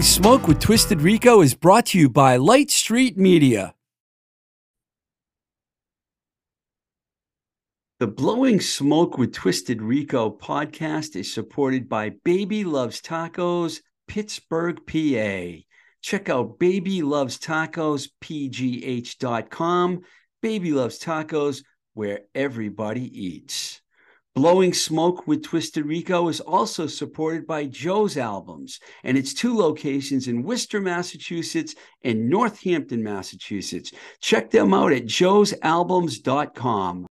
Blowing Smoke with Twisted Rico is brought to you by Light Street Media. The Blowing Smoke with Twisted Rico podcast is supported by Baby Loves Tacos, Pittsburgh, PA. Check out Baby Loves Tacos, pgh.com. Baby Loves Tacos, where everybody eats. Blowing Smoke with Twisted Rico is also supported by Joe's Albums and its two locations in Worcester, Massachusetts and Northampton, Massachusetts. Check them out at joesalbums.com.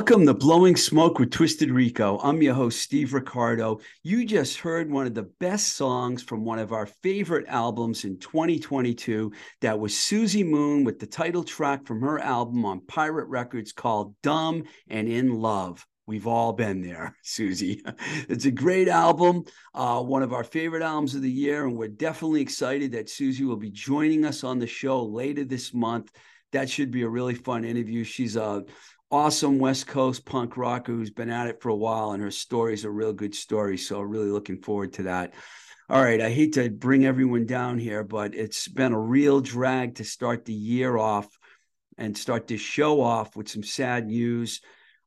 Welcome to Blowing Smoke with Twisted Rico. I'm your host, Steve Ricardo. You just heard one of the best songs from one of our favorite albums in 2022. That was Susie Moon with the title track from her album on Pirate Records called Dumb and in Love. We've all been there, Susie. It's a great album, uh, one of our favorite albums of the year, and we're definitely excited that Susie will be joining us on the show later this month. That should be a really fun interview. She's a awesome West Coast punk rocker who's been at it for a while, and her story is a real good story. So, really looking forward to that. All right, I hate to bring everyone down here, but it's been a real drag to start the year off and start this show off with some sad news.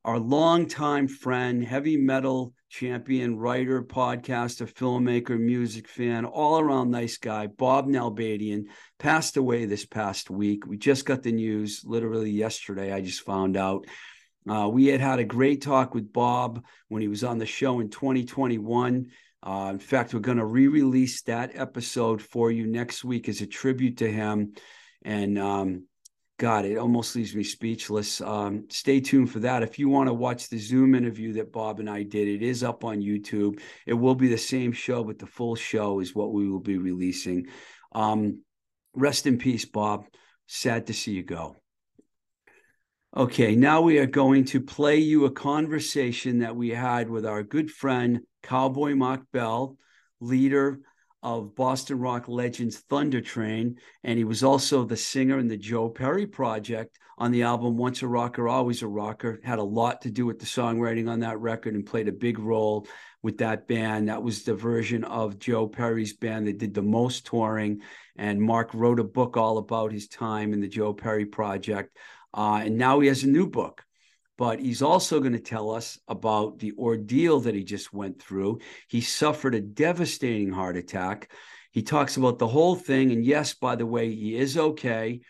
Our longtime friend, heavy metal champion, writer, podcaster, filmmaker, music fan, all around nice guy, Bob Nalbandian, passed away this past week. We just got the news literally yesterday. I just found out. Uh, we had had a great talk with Bob when he was on the show in 2021. Uh, in fact, we're going to re release that episode for you next week as a tribute to him. And um, God, it almost leaves me speechless. Um, stay tuned for that. If you want to watch the Zoom interview that Bob and I did, it is up on YouTube. It will be the same show, but the full show is what we will be releasing. Um, rest in peace, Bob. Sad to see you go. Okay, now we are going to play you a conversation that we had with our good friend Cowboy Mark Bell, leader of Boston rock legends Thunder Train, and he was also the singer in the Joe Perry project on the album Once a Rocker, Always a Rocker. Had a lot to do with the songwriting on that record and played a big role with that band. That was the version of Joe Perry's band that did the most touring. And Mark wrote a book all about his time in the Joe Perry project. Uh, and now he has a new book but he's also going to tell us about the ordeal that he just went through. He suffered a devastating heart attack. He talks about the whole thing. And yes, by the way, he is okay.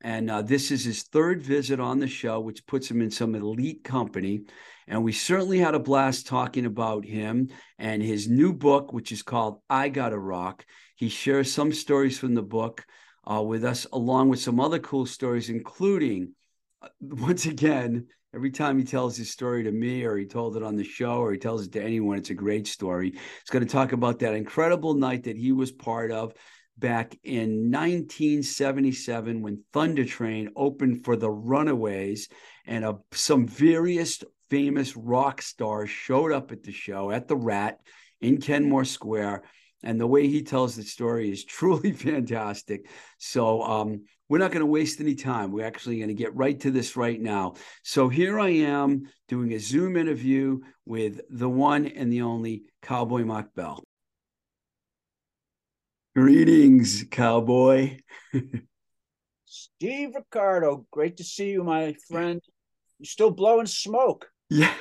And uh, this is his third visit on the show, which puts him in some elite company. And we certainly had a blast talking about him and his new book, which is called I Gotta Rock. He shares some stories from the book uh, with us, along with some other cool stories, including, uh, once again, every time he tells his story to me or he told it on the show or he tells it to anyone, it's a great story. He's going to talk about that incredible night that he was part of back in 1977 when Thunder Train opened for the Runaways, and uh, some various famous rock stars showed up at the show at the Rat in Kenmore Square. And the way he tells the story is truly fantastic. So um, we're not going to waste any time. We're actually going to get right to this right now. So here I am doing a Zoom interview with the one and the only Cowboy Mark Bell. Greetings, cowboy. Steve Ricardo, great to see you, my friend. You're still blowing smoke. Yeah.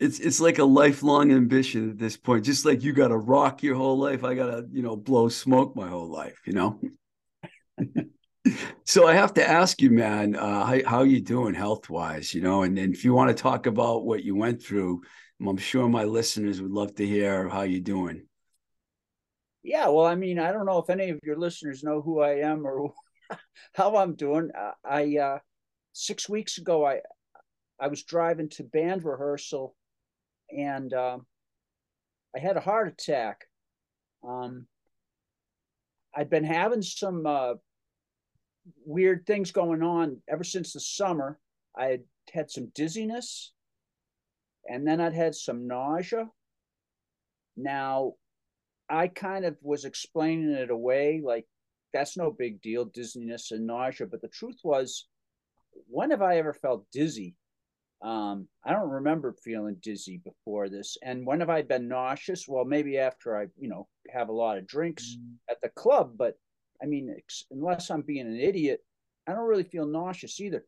It's it's like a lifelong ambition at this point. Just like you got to rock your whole life, I got to, you know, blow smoke my whole life, you know. so I have to ask you, man, uh, how how you doing health wise, you know, and, and if you want to talk about what you went through, I'm sure my listeners would love to hear how you're doing. Yeah, well, I mean, I don't know if any of your listeners know who I am or how I'm doing. I uh, six weeks ago, I I was driving to band rehearsal, and uh, I had a heart attack. Um, I'd been having some uh, weird things going on ever since the summer. I had had some dizziness, and then I'd had some nausea. Now, I kind of was explaining it away like that's no big deal, dizziness and nausea. But the truth was, when have I ever felt dizzy? Um, I don't remember feeling dizzy before this. And when have I been nauseous? Well, maybe after I, you know, have a lot of drinks mm. at the club. But I mean, unless I'm being an idiot, I don't really feel nauseous either.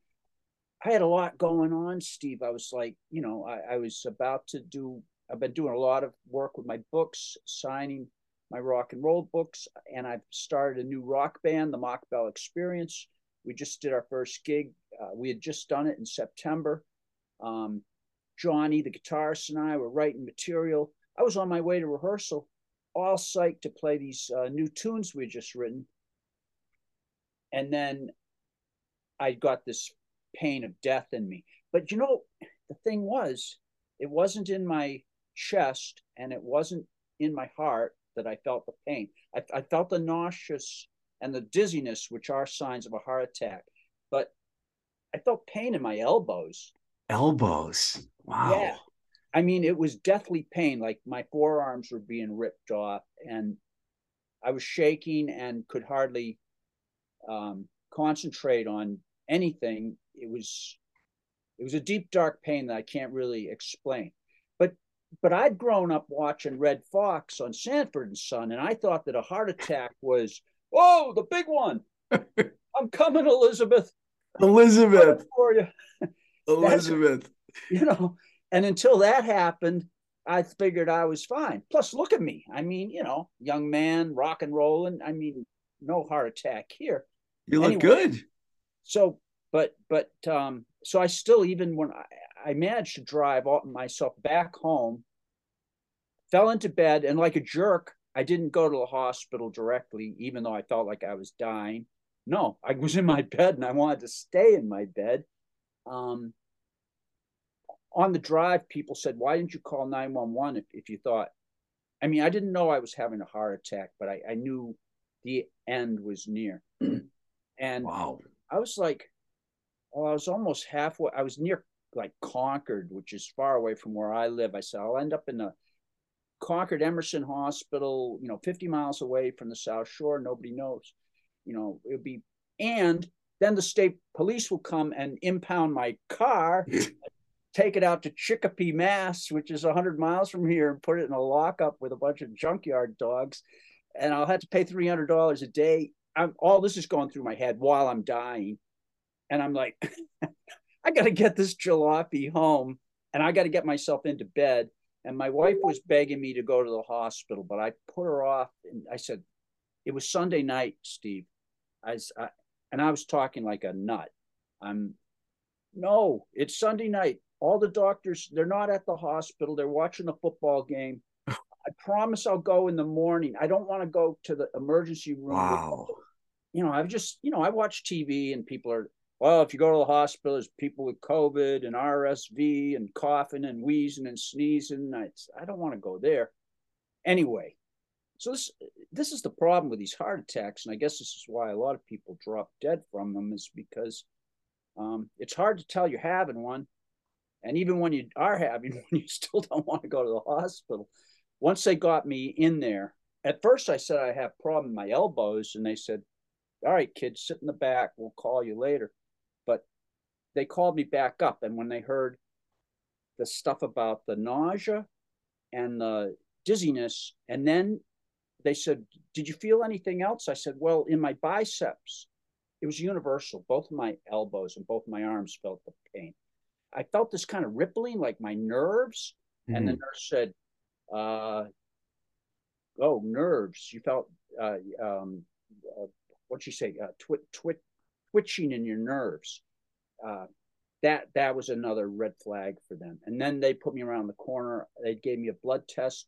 I had a lot going on, Steve. I was like, you know, I, I was about to do I've been doing a lot of work with my books, signing my rock and roll books, and I've started a new rock band, the Mark Bell Experience. We just did our first gig. Uh, we had just done it in September. Um, Johnny, the guitarist, and I were writing material. I was on my way to rehearsal, all psyched to play these uh, new tunes we just written. And then I got this pain of death in me. But you know, the thing was, it wasn't in my chest and it wasn't in my heart that I felt the pain. I, I felt the nauseous and the dizziness, which are signs of a heart attack, but I felt pain in my elbows. Elbows. Wow. Yeah. I mean, it was deathly pain. Like my forearms were being ripped off, and I was shaking and could hardly um, concentrate on anything. It was, it was a deep, dark pain that I can't really explain but but I'd grown up watching Redd Foxx on Sanford and Son, and I thought that a heart attack was, oh, the big one. I'm coming, Elizabeth. Elizabeth. for you. Elizabeth. you know, and until that happened, I figured I was fine. Plus, look at me. I mean, you know, young man, rock and roll, and I mean, no heart attack here. You look anyway, good. So, but, but, um, so I still, even when I, I managed to drive all, myself back home, fell into bed, and like a jerk, I didn't go to the hospital directly, even though I felt like I was dying. No, I was in my bed and I wanted to stay in my bed. Um, on the drive, people said, Why didn't you call 911 if, if you thought? I mean, I didn't know I was having a heart attack, but I, I knew the end was near. and wow. I was like, well, I was almost halfway. I was near like Concord, which is far away from where I live. I said I'll end up in the Concord Emerson Hospital, you know, 50 miles away from the South Shore. Nobody knows, you know, it would be, and then the state police will come and impound my car, take it out to Chicopee, Mass, which is 100 miles from here, and put it in a lockup with a bunch of junkyard dogs. And I'll have to pay $300 a day. I'm, all this is going through my head while I'm dying. And I'm like, I got to get this jalopy home and I got to get myself into bed. And my wife was begging me to go to the hospital, but I put her off. And I said, it was Sunday night, Steve. I, I and I was talking like a nut. I'm, no, it's Sunday night. All the doctors, they're not at the hospital. They're watching the football game. I promise I'll go in the morning. I don't want to go to the emergency room. Wow. You know, I've just, you know, I watch TV and people are well, if you go to the hospital, there's people with COVID and RSV and coughing and wheezing and sneezing. I, I don't want to go there. Anyway, so this this is the problem with these heart attacks, and I guess this is why a lot of people drop dead from them is because um, it's hard to tell you're having one, and even when you are having one, you still don't want to go to the hospital. Once they got me in there, at first I said I have problem with my elbows, and they said, "All right, kids, sit in the back. We'll call you later." But they called me back up. And when they heard the stuff about the nausea and the dizziness, and then they said, Did you feel anything else? I said, Well, in my biceps, it was universal. Both of my elbows and both my arms felt the pain. I felt this kind of rippling, like my nerves. Mm-hmm. And the mm-hmm. nurse said, uh, Oh, nerves. You felt, uh, um, uh, what'd she say? Uh, twit, twit, twitching in your nerves uh, that that was another red flag for them. And then they put me around the corner. They gave me a blood test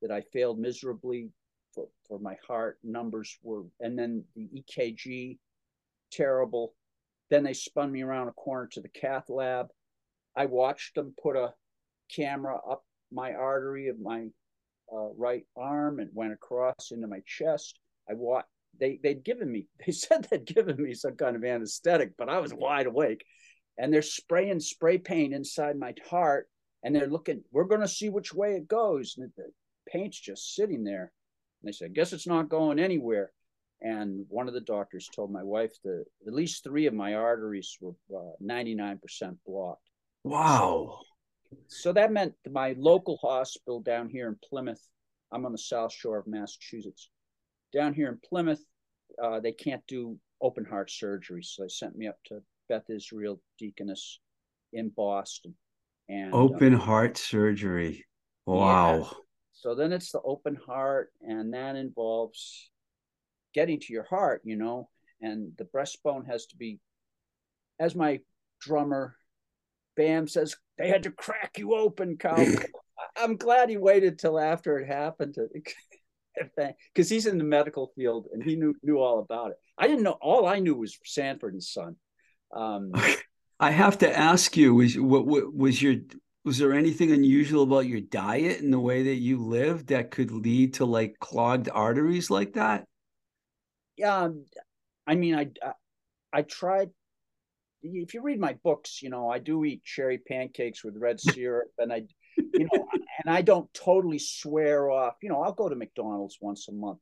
that I failed miserably for, for my heart. Numbers were, and then the EKG, terrible. Then they spun me around a corner to the cath lab. I watched them put a camera up my artery of my uh, right arm and went across into my chest. I watched they they'd given me they said they'd given me some kind of anesthetic, but I was wide awake. And they're spraying spray paint inside my heart, and they're looking. We're going to see which way it goes. And the paint's just sitting there. And they said, "Guess it's not going anywhere." And one of the doctors told my wife that at least three of my arteries were uh, 99% blocked. Wow. So, so that meant my local hospital down here in Plymouth. I'm on the South Shore of Massachusetts down here in Plymouth, uh, they can't do open heart surgery. So they sent me up to Beth Israel Deaconess in Boston. And open uh, heart surgery. Wow. So then it's the open heart, and that involves getting to your heart, you know, and the breastbone has to be, as my drummer Bam says, they had to crack you open, Carl. I'm glad he waited till after it happened to because he's in the medical field and he knew knew all about it. I didn't know. All I knew was Sanford and Son. Um, I have to ask you: was what, what was your was there anything unusual about your diet and the way that you lived that could lead to like clogged arteries like that? Yeah, um, I mean, I, I I tried. If you read my books, you know I do eat cherry pancakes with red syrup, and I you know, and I don't totally swear off. You know, I'll go to McDonald's once a month,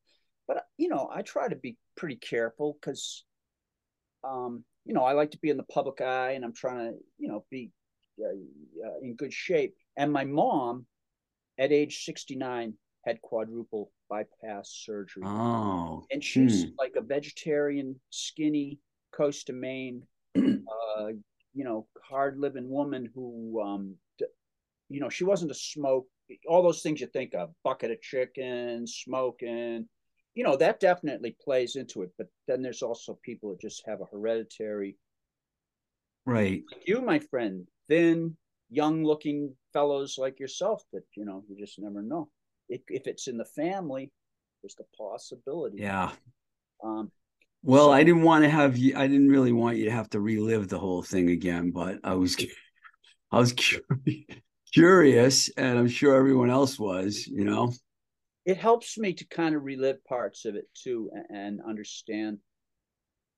but you know, I try to be pretty careful because, um, you know, I like to be in the public eye, and I'm trying to, you know, be uh, uh, in good shape. And my mom, at age 69, had quadruple bypass surgery. Oh, and she's hmm. like a vegetarian, skinny, coast to Maine, uh, you know, hard living woman who um, you know, she wasn't a smoke, all those things you think of, bucket of chicken, smoking, you know, that definitely plays into it. But then there's also people that just have a hereditary. Right. Like you, my friend, thin, young looking fellows like yourself that, you know, you just never know. If, if it's in the family, there's the possibility. Yeah. Um, well, so, I didn't want to have you. I didn't really want you to have to relive the whole thing again, but I was, I was curious, curious, and I'm sure everyone else was, you know. It helps me to kind of relive parts of it too and understand.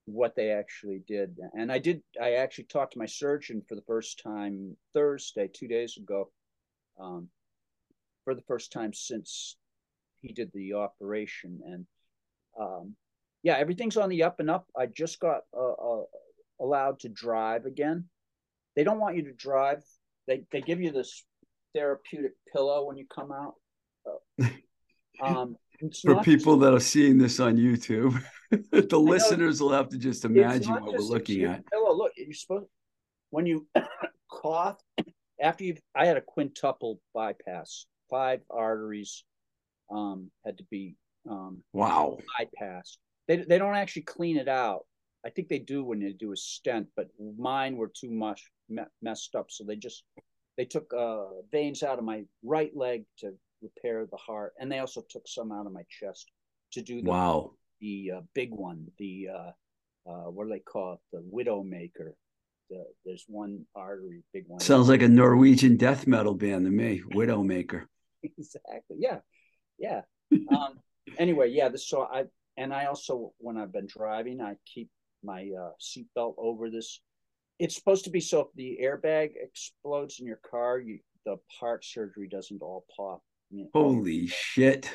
What they actually did. And I did. I actually talked to my surgeon for the first time Thursday, two days ago, um, for the first time since he did the operation. And um, yeah, everything's on the up and up. I just got uh, uh, allowed to drive again. They don't want you to drive. They they give you this therapeutic pillow when you come out. Um, For people that are seeing this on YouTube, the listeners will have to just imagine what we're looking at. Pillow. Look, you're supposed when you cough after you've. I had a quintuple bypass. Five arteries um, had to be um, wow bypassed. They they don't actually clean it out. I think they do when they do a stent, but mine were too much me- messed up, so they just they took uh, veins out of my right leg to repair the heart, and they also took some out of my chest to do the wow the uh, big one, the uh, uh, what do they call it, the widow maker. The, there's one artery, big one. Sounds like a Norwegian death metal band to me, Widowmaker. exactly. Yeah, yeah. um, anyway, yeah. This so I and I also when I've been driving, I keep my uh, seatbelt over this. It's supposed to be so if the airbag explodes in your car, you, the heart surgery doesn't all pop. Holy shit!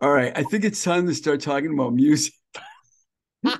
All right, I think it's time to start talking about music. yeah.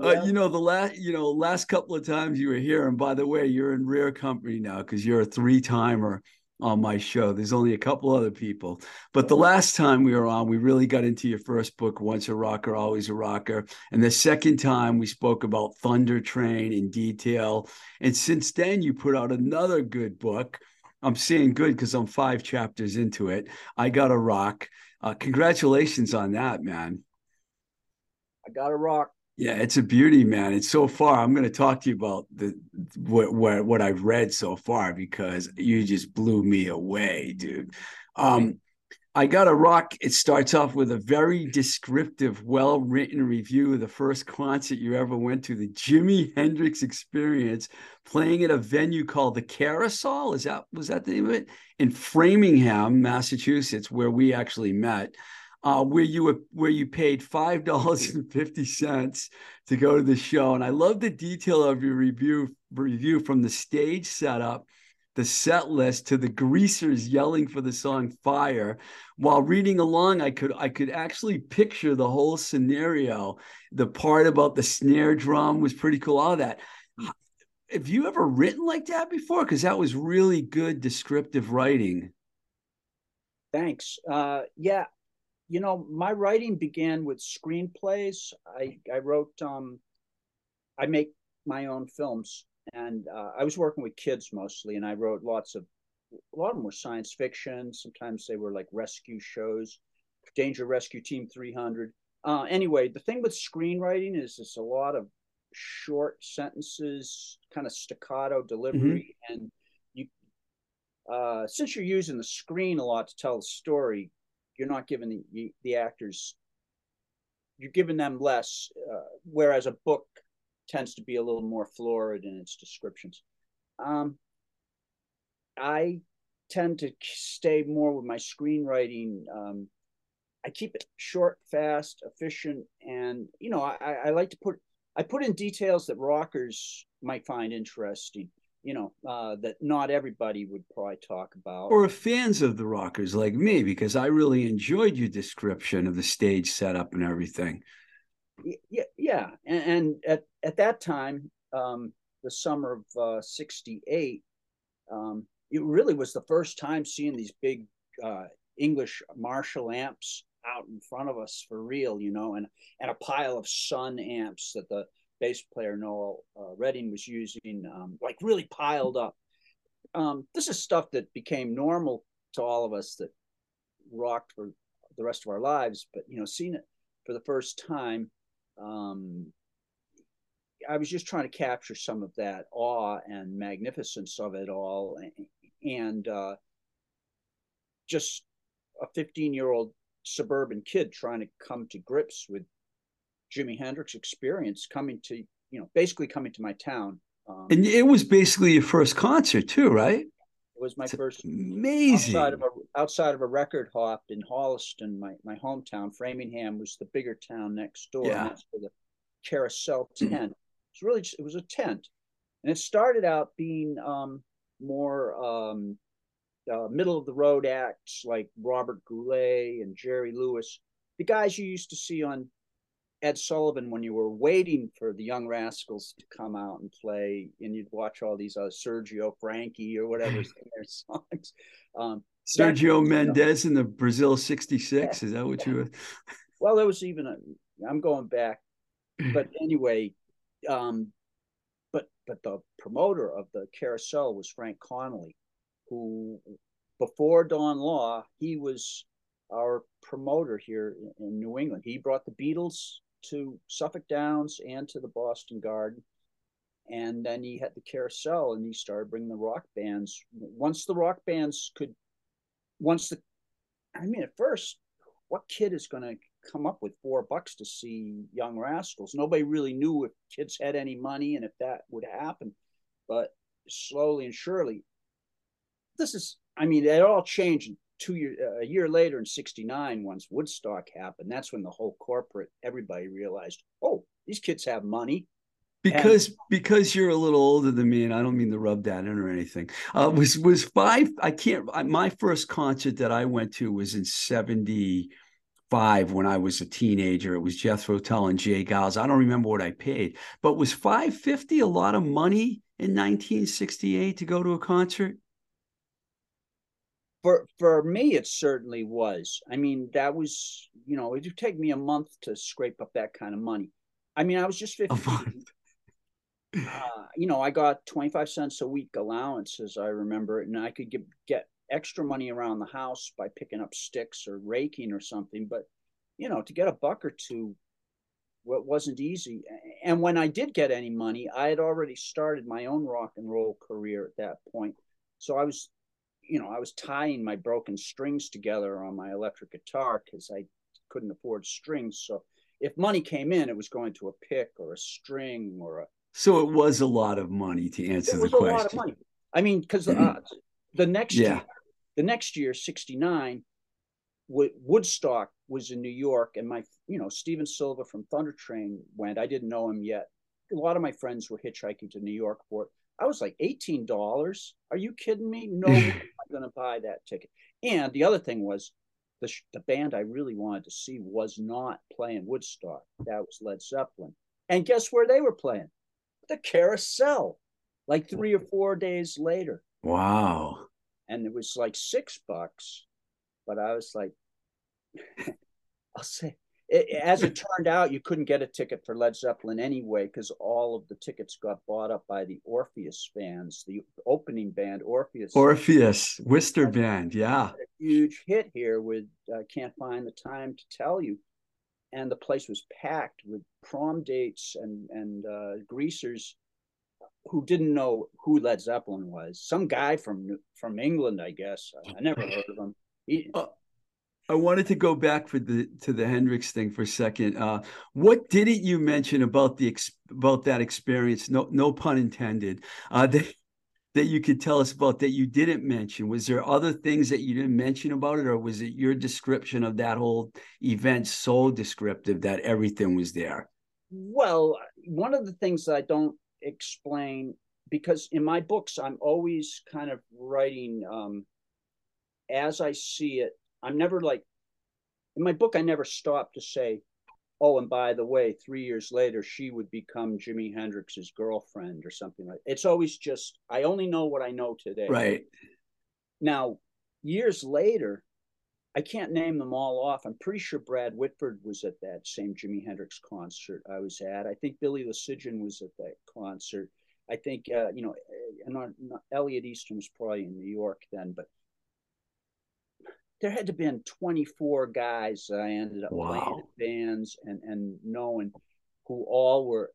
uh, you know the last you know last couple of times you were here and by the way you're in rare company now because you're a three-timer on my show. There's only a couple other people. But the last time we were on, we really got into your first book, Once a Rocker, Always a Rocker. And the second time we spoke about Thunder Train in detail. And since then, you put out another good book. I'm seeing good because I'm five chapters into it. I Gotta Rock. Uh, congratulations on that, man. I Gotta Rock. Yeah, it's a beauty, man. And so far, I'm going to talk to you about the what what, what I've read so far because you just blew me away, dude. Um, I Gotta Rock. It starts off with a very descriptive, well written review of the first concert you ever went to, the Jimi Hendrix Experience, playing at a venue called the Carousel. Is that was that the name of it in Framingham, Massachusetts, where we actually met uh, where you were where you paid five dollars and fifty cents to go to the show, and I love the detail of your review review from the stage setup, the set list to the greasers yelling for the song "Fire." While reading along, I could I could actually picture the whole scenario. The part about the snare drum was pretty cool. All that. Have you ever written like that before? Because that was really good descriptive writing. Thanks. Uh, yeah, you know, my writing began with screenplays. I, I wrote, um, I make my own films, and uh, I was working with kids mostly, and I wrote lots of, a lot of them were science fiction. Sometimes they were like rescue shows, Danger Rescue Team 300. Uh, anyway, the thing with screenwriting is it's a lot of short sentences, kind of staccato delivery, mm-hmm. and you, uh, since you're using the screen a lot to tell the story, you're not giving the the actors you're giving them less uh, whereas a book tends to be a little more florid in its descriptions. Um, i tend to stay more with my screenwriting um, i keep it short fast efficient and you know I, I like to put i put in details that rockers might find interesting you know uh, that not everybody would probably talk about. Or fans of the rockers like me because i really enjoyed your description of the stage setup and everything. Yeah yeah and, and at, at that time um, the summer of uh, 68 um, it really was the first time seeing these big uh, english marshall amps out in front of us for real you know and and a pile of Sunn amps that the bass player Noel uh, Redding was using, um, like really piled up. Um, this is stuff that became normal to all of us that rocked for the rest of our lives. But you know, seeing it for the first time, um, I was just trying to capture some of that awe and magnificence of it all, and uh, just a 15 year old suburban kid trying to come to grips with Jimi Hendrix experience coming to, you know, basically coming to my town. Um, and it was basically your first concert too, right? It was my it's first amazing. Outside of a, outside of a record hop in Holliston, my my hometown. Framingham was the bigger town next door. Yeah. And that's where the carousel tent. It's really just, it was a tent, and it started out being um, more um, uh, middle of the road acts like Robert Goulet and Jerry Lewis, the guys you used to see on Ed Sullivan when you were waiting for the Young Rascals to come out and play, and you'd watch all these uh, Sergio Franchi or whatever their songs. Um, Sergio Mendes in the Brazil '66. Yeah, is that what yeah. you? Were? Well, there was even a. I'm going back, but anyway, um, but but the promoter of the carousel was Frank Connelly, who before Don Law he was our promoter here in New England. He brought the Beatles to Suffolk Downs and to the Boston Garden. And then he had the carousel and he started bringing the rock bands. Once the rock bands could, once the, I mean, at first, what kid is going to come up with four bucks to see Young Rascals? Nobody really knew if kids had any money and if that would happen. But slowly and surely, this is, I mean, it all changed two years uh, a year later in 69 once woodstock happened that's when the whole corporate everybody realized oh these kids have money. Because and, because you're a little older than me and i don't mean to rub that in or anything. Uh, was was five i can't my first concert that i went to was in 75 when i was a teenager. It was jethro tull and J. Geils. I don't remember what i paid. But was 550 a lot of money in 1968 to go to a concert for for me it certainly was. I mean that was you know it would take me a month to scrape up that kind of money. I mean i was just 15 uh, you know i got 25 cents a week allowance as i remember it and i could get get extra money around the house by picking up sticks or raking or something but you know to get a buck or two what wasn't easy. And when i did get any money i had already started my own rock and roll career at that point. So i was you know, I was tying my broken strings together on my electric guitar because I couldn't afford strings. So if money came in, it was going to a pick or a string or a. So it was a lot of money to answer the question. It was a lot of money. I mean, because uh, the next yeah. year, the next year, '69, Woodstock was in New York, and my, you know, Steven Silva from Thunder Train went. I didn't know him yet. A lot of my friends were hitchhiking to New York for it. I was like, $18? Are you kidding me? No I'm not going to buy that ticket. And the other thing was the, the band I really wanted to see was not playing Woodstock. That was Led Zeppelin. And guess where they were playing? The Carousel, like three or four days later. Wow. And it was like six bucks. But I was like, I'll say, it, as it turned out, you couldn't get a ticket for Led Zeppelin anyway because all of the tickets got bought up by the Orpheus fans, the opening band Orpheus. Orpheus, Worcester band, yeah. huge hit here with uh, Can't Find the Time to Tell You. And the place was packed with prom dates and, and uh, greasers who didn't know who Led Zeppelin was. Some guy from from England, I guess. I never heard of him. He, uh, I wanted to go back for the to the Hendrix thing for a second. Uh, what didn't you mention about the about that experience? No, no pun intended. Uh, that that you could tell us about that you didn't mention. Was there other things that you didn't mention about it, or was it your description of that whole event so descriptive that everything was there? Well, one of the things that I don't explain because in my books I'm always kind of writing um, as I see it I'm never like in my book. I never stop to say, "Oh, and by the way, three years later, she would become Jimi Hendrix's girlfriend or something like." It's always just I only know what I know today. Right. Now, years later, I can't name them all off. I'm pretty sure Brad Whitford was at that same Jimi Hendrix concert I was at. I think Billy Losigin was at that concert. I think uh, you know, and Elliot Easton was probably in New York then, but there had to have been 24 guys I ended up wow. playing bands and and knowing who all were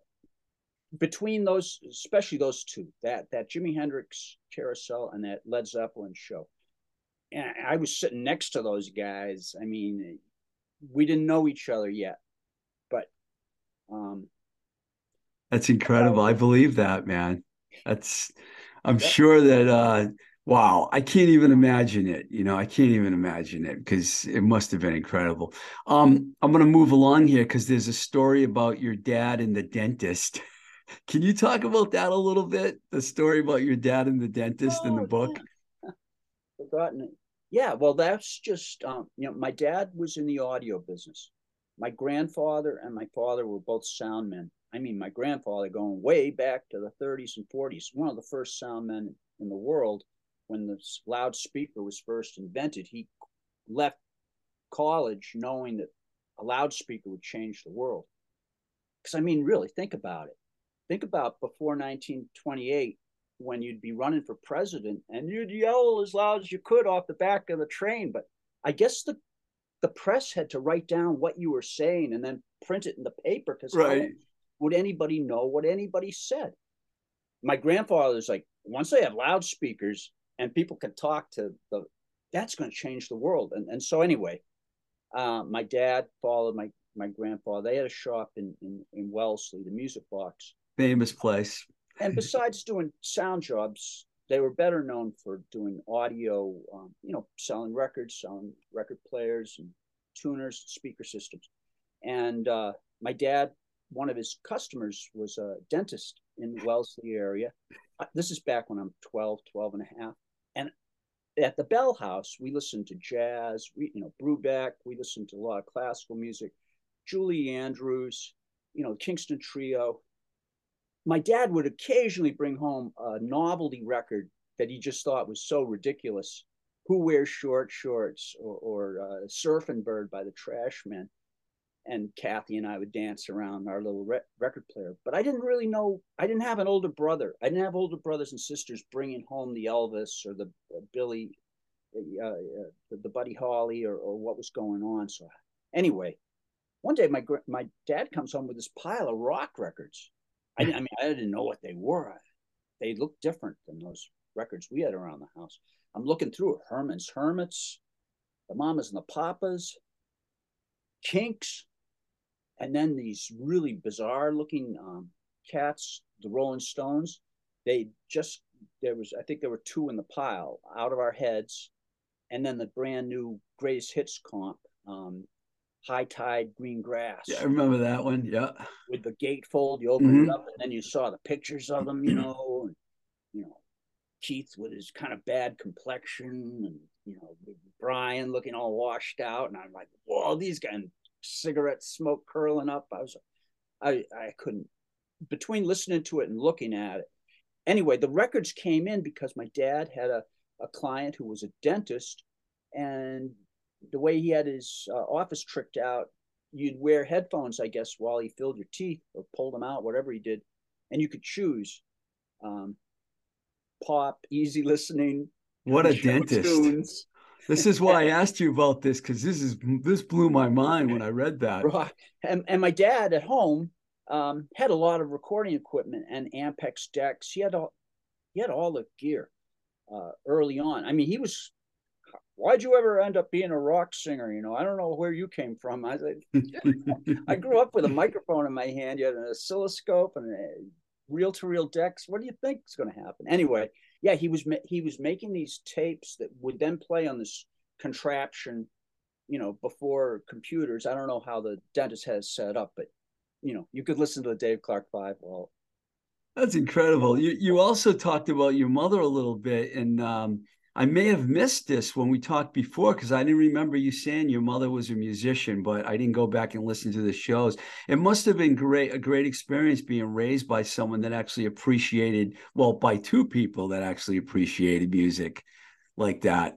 between those, especially those two, that that Jimi Hendrix carousel and that Led Zeppelin show. And I was sitting next to those guys. I mean, we didn't know each other yet, but um that's incredible. I believe that, man. That's I'm sure that uh Wow, I can't even imagine it. You know, I can't even imagine it because it must have been incredible. Um, I'm going to move along here because there's a story about your dad and the dentist. Can you talk about that a little bit? The story about your dad and the dentist oh, in the oh, book. Yeah. Forgotten it. Yeah, well, that's just um, you know, my dad was in the audio business. My grandfather and my father were both sound men. I mean, my grandfather going way back to the 30s and 40s, one of the first sound men in the world when the loudspeaker was first invented, he left college knowing that a loudspeaker would change the world. Because, I mean, really, think about it. Think about before 1928 when you'd be running for president and you'd yell as loud as you could off the back of the train. But I guess the the press had to write down what you were saying and then print it in the paper because right. would anybody know what anybody said? My grandfather's like, once they have loudspeakers, and people can talk to the that's going to change the world. And and so anyway uh, my dad followed my my grandfather. They had a shop in in, in wellesley the music box. Famous place. And besides doing sound jobs they were better known for doing audio um, you know selling records selling record players and tuners speaker systems. And uh, my dad one of his customers was a dentist in the wellesley area. Uh, this is back when i'm 12 12 and a half at the Bell House, we listened to jazz, we, you know, Brubeck, we listened to a lot of classical music, Julie Andrews, you know, Kingston Trio. My dad would occasionally bring home a novelty record that he just thought was so ridiculous. Who wears short shorts or, or uh, Surfing Bird by the Trashmen and Kathy and I would dance around our little re- record player. But I didn't really know. I didn't have an older brother. I didn't have older brothers and sisters bringing home the Elvis or the uh, Billy, uh, uh, the, Buddy Holly or, or what was going on. So anyway, one day my my dad comes home with this pile of rock records. I, I mean, I didn't know what they were. They looked different than those records we had around the house. I'm looking through it. Herman's Hermits, the Mamas and the Papas, Kinks, and then these really bizarre looking um, cats, the Rolling Stones. They just there was I think there were two in the pile out of our heads, and then the brand new greatest hits comp, um, High Tide Green Grass. Yeah, I remember that one. Yeah, with the gatefold, you open mm-hmm. it up, and then you saw the pictures of them. You know, and, you know, Keith with his kind of bad complexion, and you know Brian looking all washed out, and I'm like, whoa, these guys cigarette smoke curling up. I was, I, I couldn't, between listening to it and looking at it. Anyway, the records came in because my dad had a, a client who was a dentist, and the way he had his uh, office tricked out, you'd wear headphones, I guess, while he filled your teeth or pulled them out, whatever he did, and you could choose um, pop, easy listening. What a dentist! Tunes, this is why I asked you about this because this is this blew my mind when I read that. And, and my dad at home um, had a lot of recording equipment and Ampex decks. He had all he had all the gear uh, early on. I mean, he was. Why'd you ever end up being a rock singer? You know, I don't know where you came from. I I grew up with a microphone in my hand. You had an oscilloscope and reel to reel decks. What do you think is going to happen? Anyway, yeah, he was he was making these tapes that would then play on this contraption, you know, before computers. I don't know how the dentist has set up, but you know, you could listen to the Dave Clark Five. Well, that's incredible. You you also talked about your mother a little bit, and um, I may have missed this when we talked before because I didn't remember you saying your mother was a musician, but I didn't go back and listen to the shows. It must have been great, a great experience being raised by someone that actually appreciated, well, by two people that actually appreciated music like that.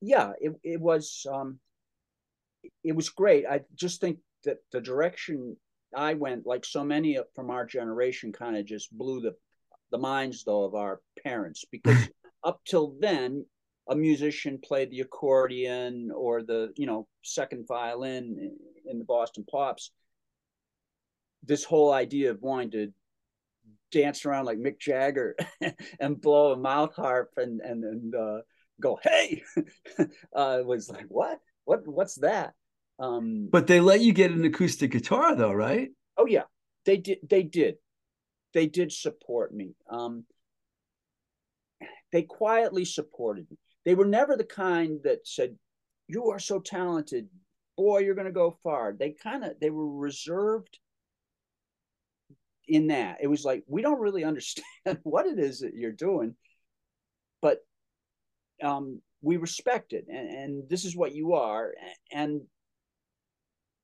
Yeah, it, it was um it was great. I just think that the direction I went, like so many from our generation, kind of just blew the the minds though of our parents because up till then, a musician played the accordion or the you know second violin in the Boston Pops. This whole idea of wanting to dance around like Mick Jagger and blow a mouth harp and and and uh, go hey uh, was like what what what's that? Um, but they let you get an acoustic guitar though, right? Oh yeah, they did. They did. They did support me. Um, they quietly supported me. They were never the kind that said, "You are so talented, boy, you're going to go far." They kind of they were reserved in that. It was like we don't really understand what it is that you're doing, but um, we respect it, and, and this is what you are. And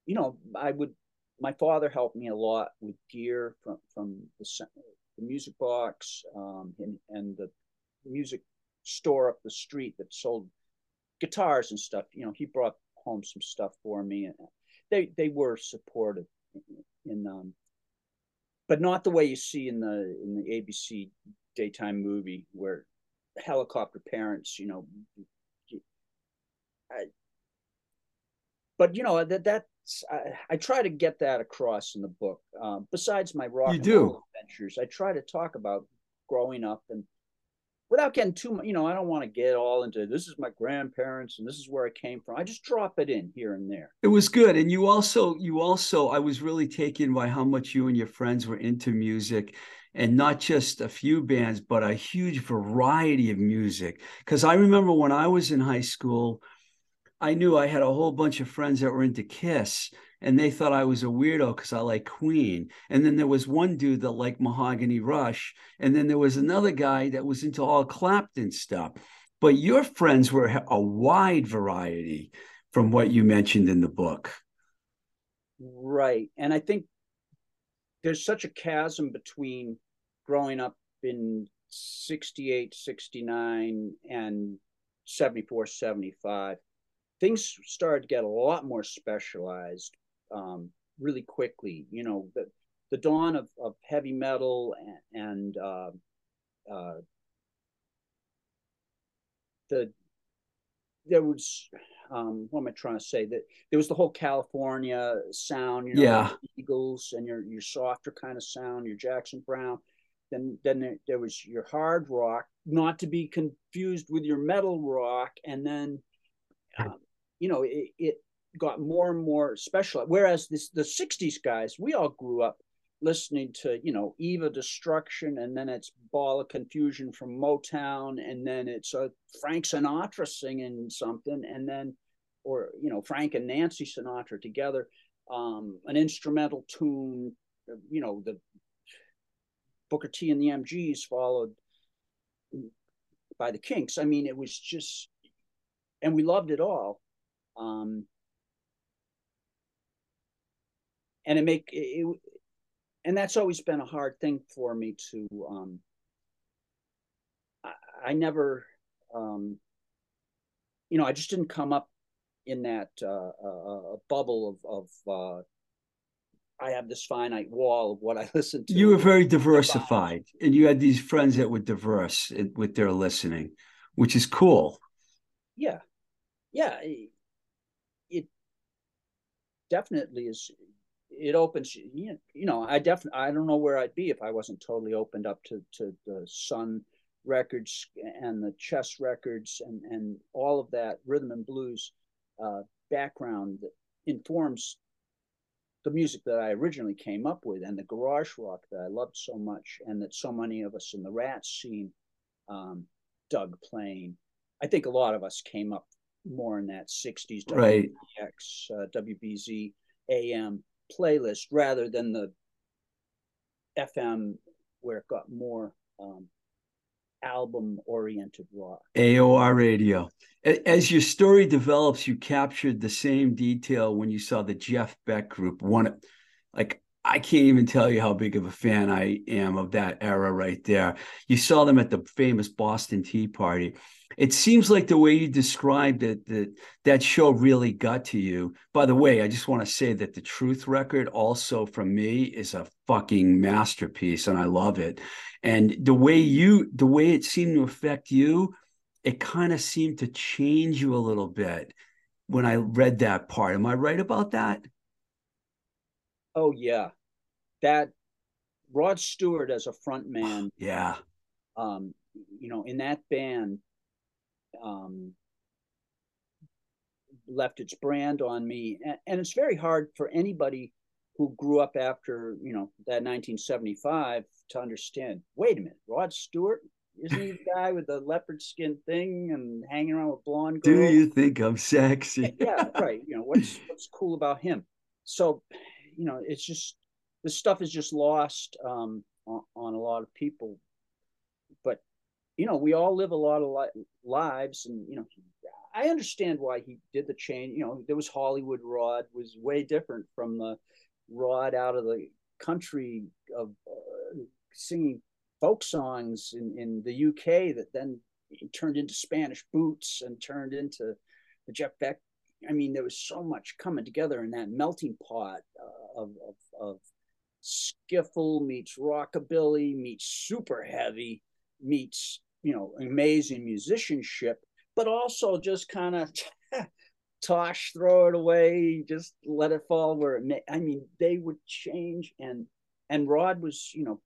you know, I would. My father helped me a lot with gear from from the, the music box um, and, and the music store up the street that sold guitars and stuff. You know, he brought home some stuff for me, and they they were supportive in um, but not the way you see in the in the ABC daytime movie where helicopter parents, you know. I, but you know that that's I, I, try to get that across in the book. Um, besides my rock you do. adventures, I try to talk about growing up and without getting too much, you know, I don't want to get all into this is my grandparents and this is where I came from. I just drop it in here and there. It was good. And you also, you also, I was really taken by how much you and your friends were into music and not just a few bands, but a huge variety of music. Because I remember when I was in high school, I knew I had a whole bunch of friends that were into Kiss and they thought I was a weirdo because I like Queen. And then there was one dude that liked Mahogany Rush, and then there was another guy that was into all Clapton stuff. But your friends were a wide variety from what you mentioned in the book. Right. And I think there's such a chasm between growing up in 68, 69, and 74, 75 things started to get a lot more specialized um, really quickly. You know, the the dawn of, of heavy metal and, and uh, uh, the there was um, what am I trying to say? That there was the whole California sound, you know, yeah, Eagles and your your softer kind of sound, your Jackson Browne. Then then there, there was your hard rock, not to be confused with your metal rock, and then um, you know it, it got more and more special. Whereas this, the 60s guys, we all grew up listening to, you know, Eve of Destruction, and then it's Ball of Confusion from Motown, and then it's a Frank Sinatra singing something, and then, or, you know, Frank and Nancy Sinatra together, um, an instrumental tune, you know, the Booker T and the MGs followed by the Kinks. I mean, it was just, and we loved it all. Um, and it make it, and that's always been a hard thing for me to um I, I never um you know I just didn't come up in that uh, uh, bubble of of uh, I have this finite wall of what I listen to. You were very diversified, and you had these friends that were diverse with their listening, which is cool. Yeah, yeah, definitely is it opens you know i definitely i don't know where i'd be if i wasn't totally opened up to to the sun records and the chess records and and all of that rhythm and blues uh, background that informs the music that i originally came up with and the garage rock that i loved so much and that so many of us in the rat scene um, dug playing. I think a lot of us came up more in that 60s right. WBX, uh, wbz am playlist rather than the FM where it got more um, album oriented rock. AOR radio. As your story develops, you captured the same detail when you saw the Jeff Beck group. One, like I can't even tell you how big of a fan I am of that era right there. You saw them at the famous Boston Tea Party. It seems like the way you described it that that show really got to you. By the way i just want to say that the truth record also from me is a fucking masterpiece and i love it. And the way you the way it seemed to affect you it kind of seemed to change you a little bit when i read that part. Am i right about that oh yeah that rod stewart as a front man yeah um you know in that band um, left its brand on me. And, and, it's very hard for anybody who grew up after, you know, that 1975 to understand, wait a minute, Rod Stewart, Isn't he the guy with the leopard skin thing and hanging around with blonde girls? Do you think I'm sexy? yeah, right. You know what's what's cool about him? So, you know, it's just this stuff is just lost um, on, on, a lot of people. But you know, we all live a lot of li- lives, and you know, I understand why he did the change. You know, there was Hollywood Rod was way different from the Rod out of the country of uh, singing folk songs in, in the UK that then turned into Spanish Boots and turned into the Jeff Beck. I mean, there was so much coming together in that melting pot uh, of, of, of skiffle meets rockabilly meets super heavy meets you know amazing musicianship but also just kind of tosh throw it away just let it fall where it may i mean they would change and and rod was you know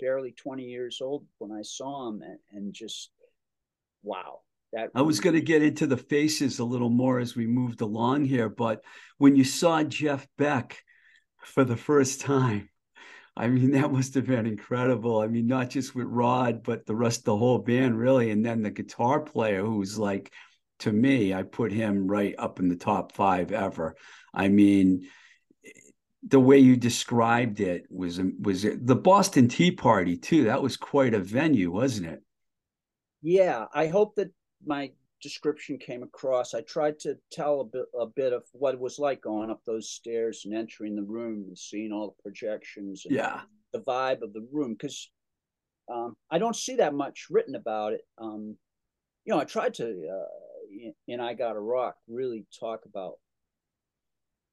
barely 20 years old when I saw him and, and just wow. That I was going to get into the faces a little more as we moved along here, but when you saw Jeff Beck for the first time, I mean, that must have been incredible. I mean, not just with Rod, but the rest of the whole band, really. And then the guitar player, who's like, to me, I put him right up in the top five ever. I mean, the way you described it was was it, the Boston Tea Party too. That was quite a venue, wasn't it? Yeah, I hope that my description came across. I tried to tell a bit a bit of what it was like going up those stairs and entering the room and seeing all the projections. yeah, the vibe of the room because um, I don't see that much written about it. Um, you know, I tried to uh, in I Gotta Rock really talk about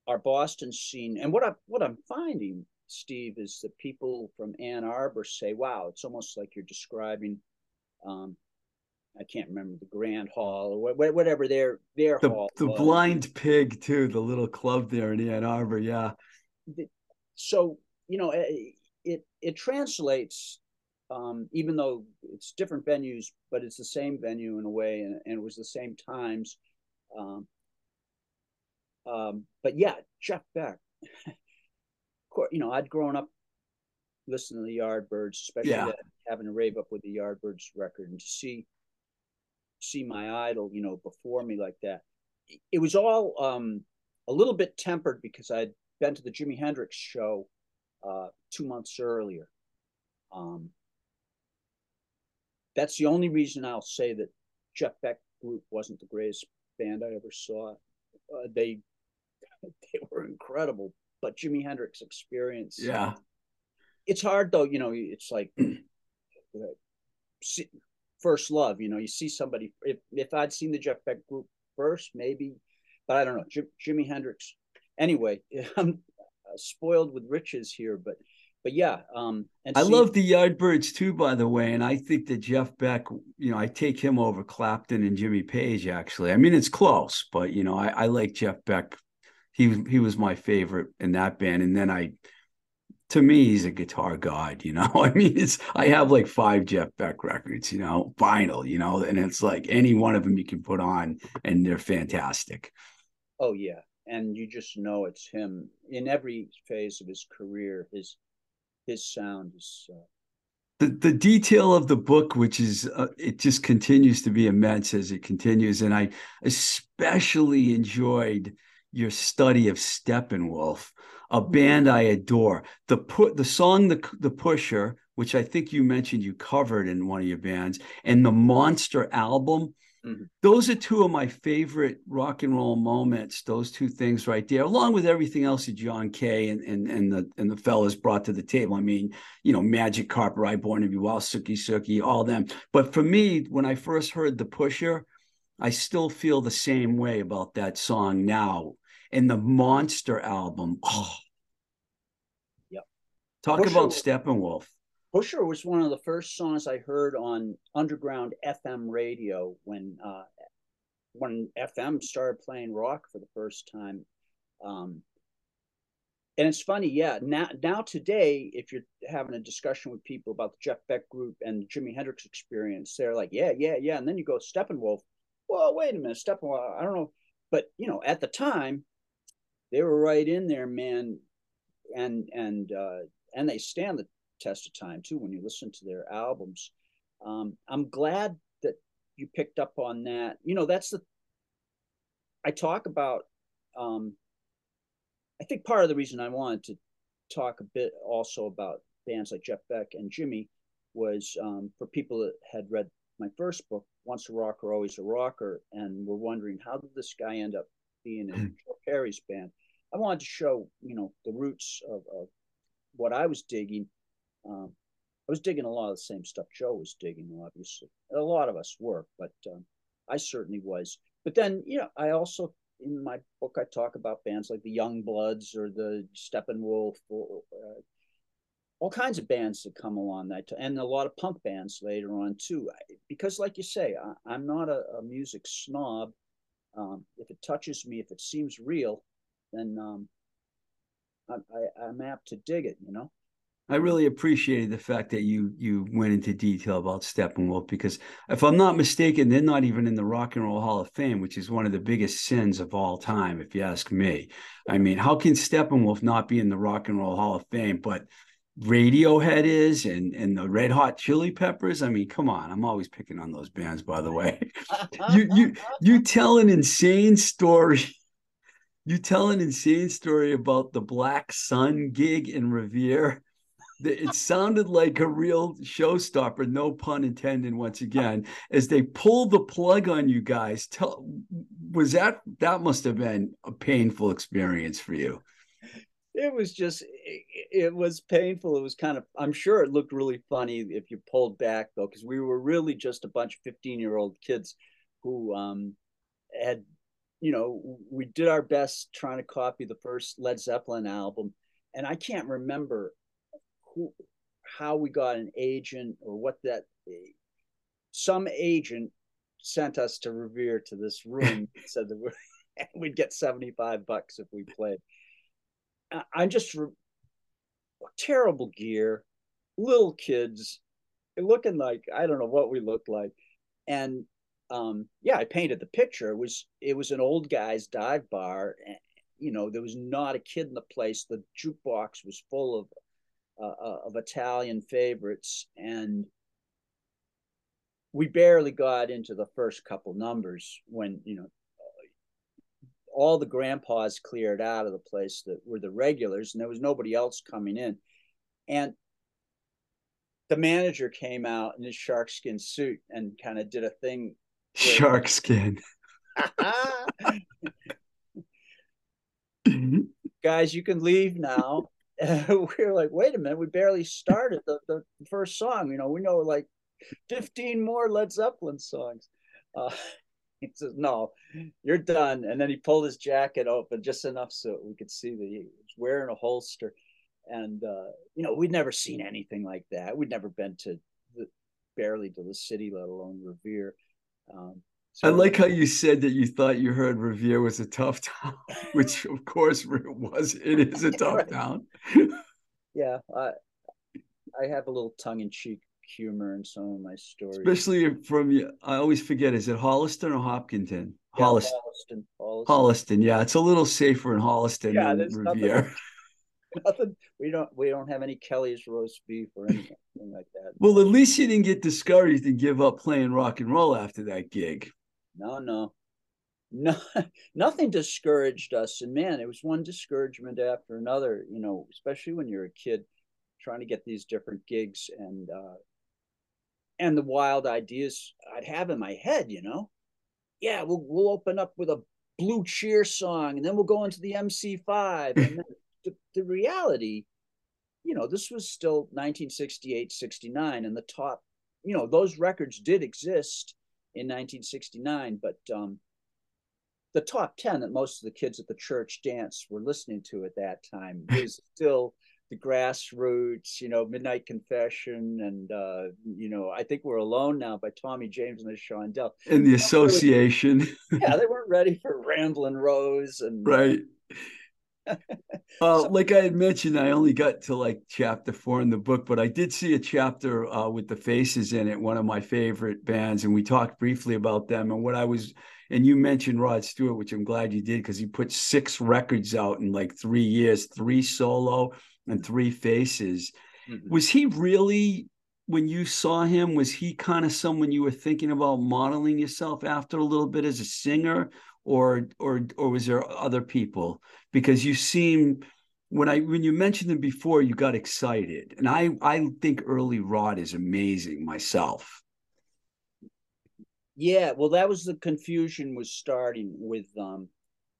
our Boston scene, and what I what I'm finding, Steve, is that people from Ann Arbor say, "Wow, it's almost like you're describing." Um, I can't remember the Grand Hall or whatever their their the, hall. The was. Blind Pig too, the little club there in Ann Arbor. Yeah. So you know, it it, it translates, um, even though it's different venues, but it's the same venue in a way, and, and it was the same times. Um, um, but yeah, Jeff Beck. you know, I'd grown up listening to the Yardbirds, especially yeah. having to rave up with the Yardbirds record, and to see see my idol, you know, before me like that. It was all um, a little bit tempered because I'd been to the Jimi Hendrix show uh, two months earlier. Um, that's the only reason I'll say that Jeff Beck group wasn't the greatest band I ever saw. Uh, they they were incredible. But Jimi Hendrix experience. Yeah. It's hard though, you know, it's like first love, you know, you see somebody if if I'd seen the Jeff Beck group first, maybe, but I don't know. J- Jimi Hendrix. Anyway, I'm spoiled with riches here, but but yeah, um, and I see, love the Yardbirds too, by the way, and I think that Jeff Beck, you know, I take him over Clapton and Jimmy Page. Actually, I mean it's close, but you know, I, I like Jeff Beck he he was my favorite in that band. And then I, to me, he's a guitar god. You know, I mean, it's I have like five Jeff Beck records, you know, vinyl, you know, and it's like any one of them you can put on, and they're fantastic. Oh yeah, and you just know it's him in every phase of his career. His his sound is. Uh, the, the detail of the book, which is uh, it just continues to be immense as it continues, and I especially enjoyed your study of Steppenwolf, a mm-hmm. band I adore. The put the song the the Pusher, which I think you mentioned you covered in one of your bands, and the Monster album. Mm-hmm. Those are two of my favorite rock and roll moments. Those two things right there, along with everything else that John Kay and and and the and the fellas brought to the table. I mean, you know, Magic Carpet, I Born to Be Wild, Sookie Sookie, all them. But for me, when I first heard the Pusher, I still feel the same way about that song now. And the Monster album. Oh. Yep. Talk Pusher, about Steppenwolf. Pusher was one of the first songs I heard on underground FM radio when uh, when FM started playing rock for the first time. Um, and it's funny, yeah. Now, now today, if you're having a discussion with people about the Jeff Beck group and the Jimi Hendrix experience, they're like, "Yeah, yeah, yeah," and then you go Steppenwolf well, wait a minute, Steppenwolf, I don't know. But, you know, at the time, they were right in there, man. And, and, uh, and they stand the test of time too when you listen to their albums. Um, I'm glad that you picked up on that. You know, that's the I talk about. Um, I think part of the reason I wanted to talk a bit also about bands like Jeff Beck and Jimi was um, for people that had read my first book, Once a Rocker, Always a Rocker, and were wondering how did this guy end up in hmm. Joe Perry's band. I wanted to show, you know, the roots of, of what I was digging. Um, I was digging a lot of the same stuff Joe was digging, obviously. A lot of us were, but um, I certainly was. But then, you know, I also in my book I talk about bands like the Young Bloods or the Steppenwolf or uh, all kinds of bands that come along that and a lot of punk bands later on too because like you say I, am not a, a, music snob um, if it touches me if it seems real then um, I, I, i'm apt to dig it you know I really appreciated the fact that you you went into detail about Steppenwolf because if I'm not mistaken, they're not even in the Rock and Roll Hall of Fame, which is one of the biggest sins of all time, if you ask me. I mean, how can Steppenwolf not be in the Rock and Roll Hall of Fame, but Radiohead is and and the Red Hot Chili Peppers. I mean, come on. I'm always picking on those bands, by the way. you you you tell an insane story. You tell an insane story about the Black Sun gig in Revere. It sounded like a real showstopper, no pun intended. Once again, as they pulled the plug on you guys, tell was that that must have been a painful experience for you it was just it, it, was painful. It was kind of i'm sure it looked really funny if you pulled back though because we were really just a bunch of 15 year old kids who um had you know we did our best trying to copy the first led zeppelin album and i can't remember who how we got an agent or what that some agent sent us to revere to this room said that we'd get 75 bucks if we played I'm just terrible gear, little kids, looking like I don't know what we looked like, and um, yeah, I painted the picture. It was it was an old guy's dive bar. And, you know, there was not a kid in the place. The jukebox was full of uh, uh of Italian favorites, and we barely got into the first couple numbers when you know all the grandpas cleared out of the place that were the regulars, and there was nobody else coming in. And the manager came out in his sharkskin suit and kind of did a thing. Sharkskin. Guys, you can leave now. we were like, wait a minute, we barely started the, the first song. You know, we know like 15 more Led Zeppelin songs. Uh, he says, "No, you're done." And then he pulled his jacket open just enough so we could see that he was wearing a holster. And uh, you know, we'd never seen anything like that. We'd never been to the, barely to the city, let alone Revere. Um, so I like how you said that you thought you heard Revere was a tough town, which of course it was. It is a tough town. yeah, I I have a little tongue in cheek humor in some of my stories. Especially from you, I always forget. Is it Holliston or Hopkinton? Yeah, Holliston. Holliston. Holliston. Holliston. Yeah, it's a little safer in Holliston yeah, than Revere. Nothing, nothing. We don't. We don't have any Kelly's roast beef or anything like that. Well, at least you didn't get discouraged and give up playing rock and roll after that gig. No, no, no, nothing discouraged us. And man, it was one discouragement after another. You know, especially when you're a kid trying to get these different gigs and uh, and the wild ideas I'd have in my head, you know. Yeah, we'll we'll open up with a blue cheer song and then we'll go into the MC5 and the, the reality you know this was still 1968 69 and the top you know those records did exist in 1969 but um the top 10 that most of the kids at the church dance were listening to at that time was still the grassroots, you know, Midnight Confession, and uh, you know, I think we're alone now by Tommy James and the Shondell. And the Association. yeah, they weren't ready for Ramblin' Rose and right. uh, so, like I had mentioned, I only got to like chapter four in the book, but I did see a chapter uh, with the Faces in it, one of my favorite bands, and we talked briefly about them. And what I was, and you mentioned Rod Stewart, which I'm glad you did because he put six records out in like three years, three solo and three faces. Mm-hmm. Was he really when you saw him, was he kind of someone you were thinking about modeling yourself after a little bit as a singer, or or or was there other people? Because you seem when I when you mentioned him before, you got excited, and I I think early Rod is amazing myself. Yeah, well, that was the confusion was starting with um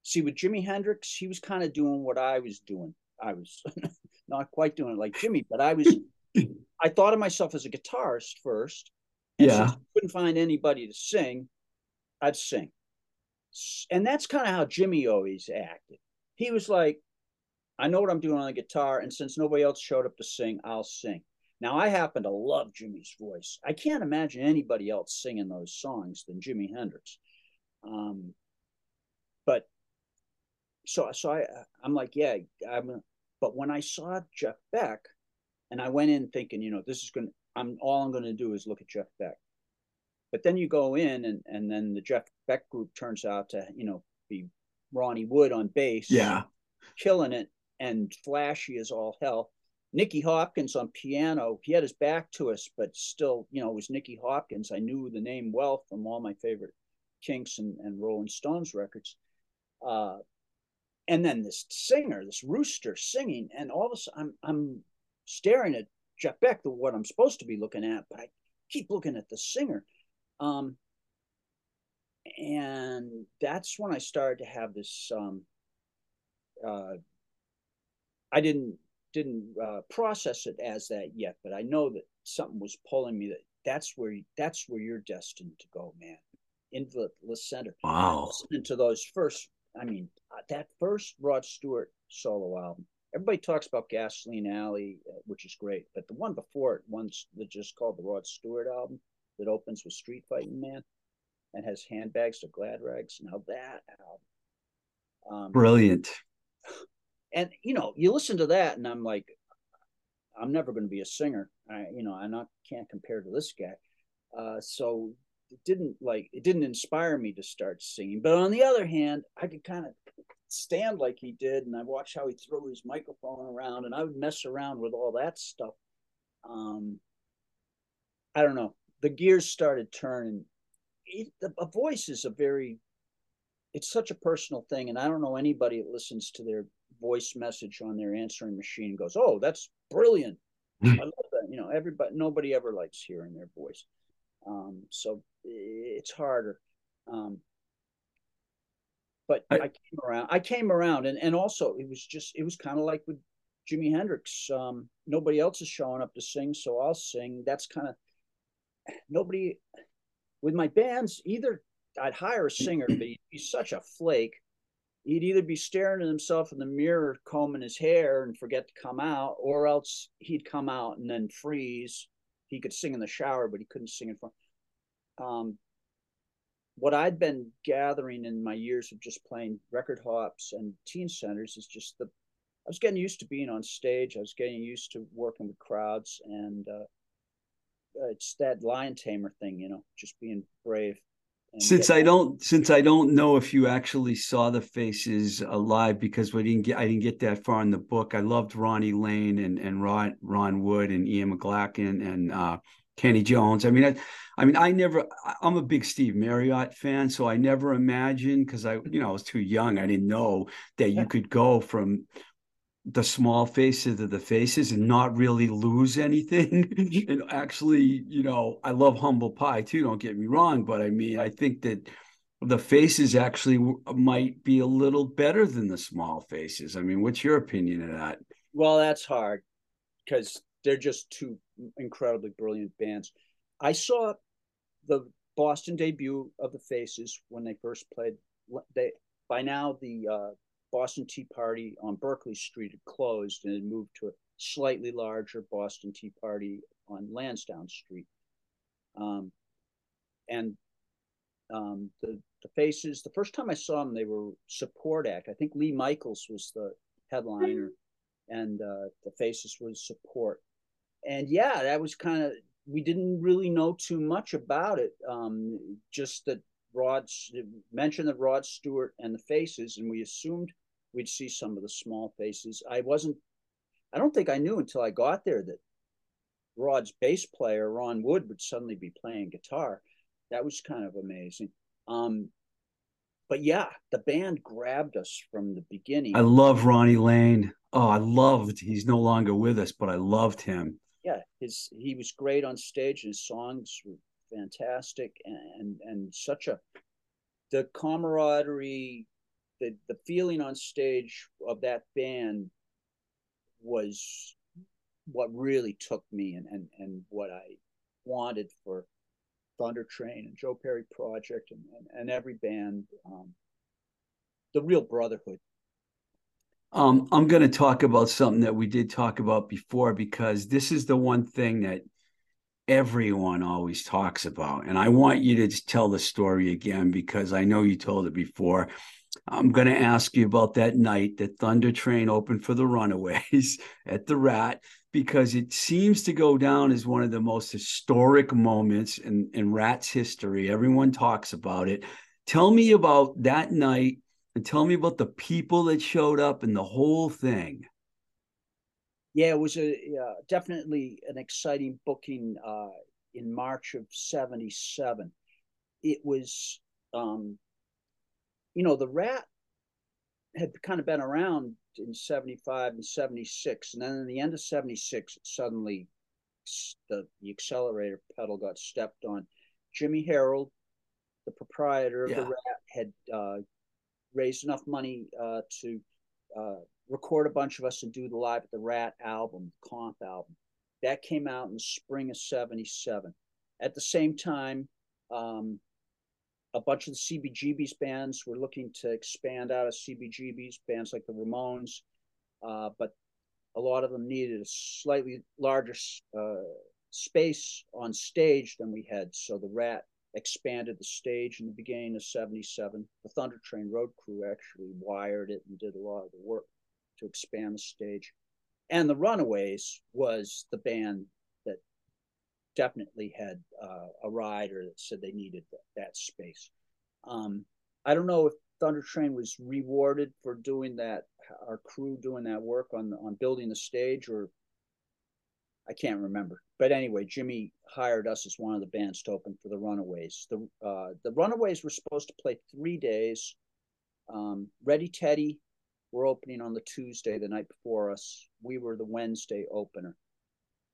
see with Jimi Hendrix, he was kind of doing what I was doing. I was not quite doing it like Jimi, but I was I thought of myself as a guitarist first. yeah. I couldn't find anybody to sing, I'd sing. And that's kind of how Jimi always acted. He was like, I know what I'm doing on the guitar, and since nobody else showed up to sing, I'll sing. Now I happen to love Jimi's voice. I can't imagine anybody else singing those songs than Jimi Hendrix. Um, but so so I I'm like, yeah, I'm. But when I saw Jeff Beck, and I went in thinking, you know, this is going. to I'm all I'm going to do is look at Jeff Beck. But then you go in, and and then the Jeff Beck group turns out to you know be Ronnie Wood on bass, yeah, killing it and flashy as all hell. Nicky Hopkins on piano. He had his back to us, but still, you know, it was Nicky Hopkins. I knew the name well from all my favorite Kinks and, and Rolling Stones records. Uh, and then this singer, this rooster singing, and all of a sudden I'm I'm staring at Jeff Beck, the what I'm supposed to be looking at, but I keep looking at the singer. Um, and that's when I started to have this. Um, uh, I didn't didn't uh, process it as that yet, but I know that something was pulling me. That that's where that's where you're destined to go, man. Into the, the center. Wow. Listening to those first I mean, uh, that first Rod Stewart solo album, everybody talks about Gasoline Alley, uh, which is great, but the one before it, one's that just called the Rod Stewart album that opens with Street Fighting Man and has handbags to glad rags. Now that album, um, brilliant. And you know, you listen to that, and I'm like, I'm never going to be a singer. I, you know, I not can't compare to this guy. Uh, so it didn't like it didn't inspire me to start singing. But on the other hand, I could kind of stand like he did, and I watched how he threw his microphone around, and I would mess around with all that stuff. Um, I don't know. The gears started turning. It, the, a voice is a very, it's such a personal thing, and I don't know anybody that listens to their voice message on their answering machine goes, "Oh, that's brilliant." I love that. You know, everybody, nobody ever likes hearing their voice. Um, so it's harder. Um, but I, I, came around. I came around, and and also it was just it was kind of like with Jimi Hendrix. Um, nobody else is showing up to sing, so I'll sing. That's kind of nobody with my bands. Either I'd hire a singer, but he'd be such a flake. He'd either be staring at himself in the mirror, combing his hair, and forget to come out, or else he'd come out and then freeze. He could sing in the shower, but he couldn't sing in front um, what I'd been gathering in my years of just playing record hops and teen centers is just the I was getting used to being on stage. I was getting used to working with crowds, and uh, it's that lion tamer thing, you know, just being brave. Since I don't, since I don't know if you actually saw the faces alive, because we didn't get, I didn't get that far in the book. I loved Ronnie Lane and and Ron Ron Wood and Ian McLagan and uh, Kenny Jones. I mean, I, I mean, I never. I'm a big Steve Marriott fan, so I never imagined because I, you know, I was too young. I didn't know that you could go from the small faces of the faces and not really lose anything, and actually, you know, I love humble pie too. Don't get me wrong, but I mean, I think that the faces actually might be a little better than the small faces. I mean, what's your opinion of that? Well, that's hard because they're just two incredibly brilliant bands. I saw the Boston debut of the Faces when they first played. They by now the uh, Boston Tea Party on Berkeley Street had closed and had moved to a slightly larger Boston Tea Party on Lansdowne Street. Um, and um, the the Faces, the first time I saw them, they were support act. I think Lee Michaels was the headliner, and uh, the Faces was support and yeah, that was kind of we didn't really know too much about it. Um, just that Rod mentioned that Rod Stewart and the faces, and we assumed we'd see some of the small faces. I wasn't. I don't think I knew until I got there that Rod's bass player, Ron Wood, would suddenly be playing guitar. That was kind of amazing. Um, but yeah, the band grabbed us from the beginning. I love Ronnie Lane. Oh, I loved. He's no longer with us, but I loved him. Yeah, his he was great on stage. and His songs were fantastic, and and such a the camaraderie, the the feeling on stage of that band was what really took me and and and what I wanted for Thunder Train and Joe Perry Project and and, and every band, um, the real brotherhood. Um, I'm going to talk about something that we did talk about before because this is the one thing that everyone always talks about, and I want you to tell the story again because I know you told it before. I'm going to ask you about that night that Thunder Train opened for the Runaways at the Rat because it seems to go down as one of the most historic moments in, in Rat's history. Everyone talks about it. Tell me about that night and tell me about the people that showed up and the whole thing. Yeah, it was a uh, definitely an exciting booking uh, in March of '77. It was, um, you know, the Rat had kind of been around in 75 and 76 and then in the end of 76 suddenly the, the accelerator pedal got stepped on jimmy harold the proprietor of yeah. the rat had uh, raised enough money uh, to uh, record a bunch of us and do the live at the rat album the comp album that came out in the spring of 77 at the same time um, a bunch of the CBGB's bands were looking to expand out of CBGB's bands like the Ramones, uh, but a lot of them needed a slightly larger uh, space on stage than we had. So the Rat expanded the stage in the beginning of 77. The Thunder Train Road Crew actually wired it and did a lot of the work to expand the stage. And the Runaways was the band that definitely had uh, a rider that said they needed that, that space. Um, I don't know if Thunder Train was rewarded for doing that, our crew doing that work on on building the stage, or I can't remember. But anyway, Jimmy hired us as one of the bands to open for the Runaways. The uh, the Runaways were supposed to play three days. Um, Reddy Teddy were opening on the Tuesday, the night before us. We were the Wednesday opener.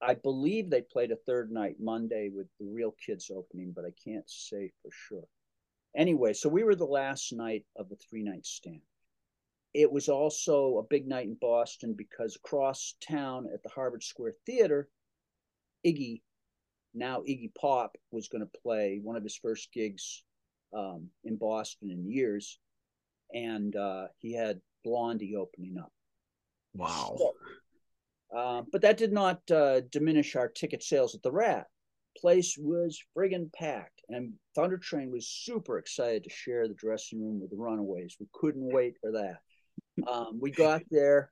I believe they played a third night Monday with the Real Kids opening, but I can't say for sure. Anyway, so we were the last night of the three night stand. It was also a big night in Boston because across town at the Harvard Square Theater, Iggy, now Iggy Pop, was going to play one of his first gigs um, in Boston in years. And uh, he had Blondie opening up. Wow. So, uh, but that did not uh, diminish our ticket sales at the Rat. Place was friggin' packed, and Thunder Train was super excited to share the dressing room with the Runaways. We couldn't wait for that. Um, we got there,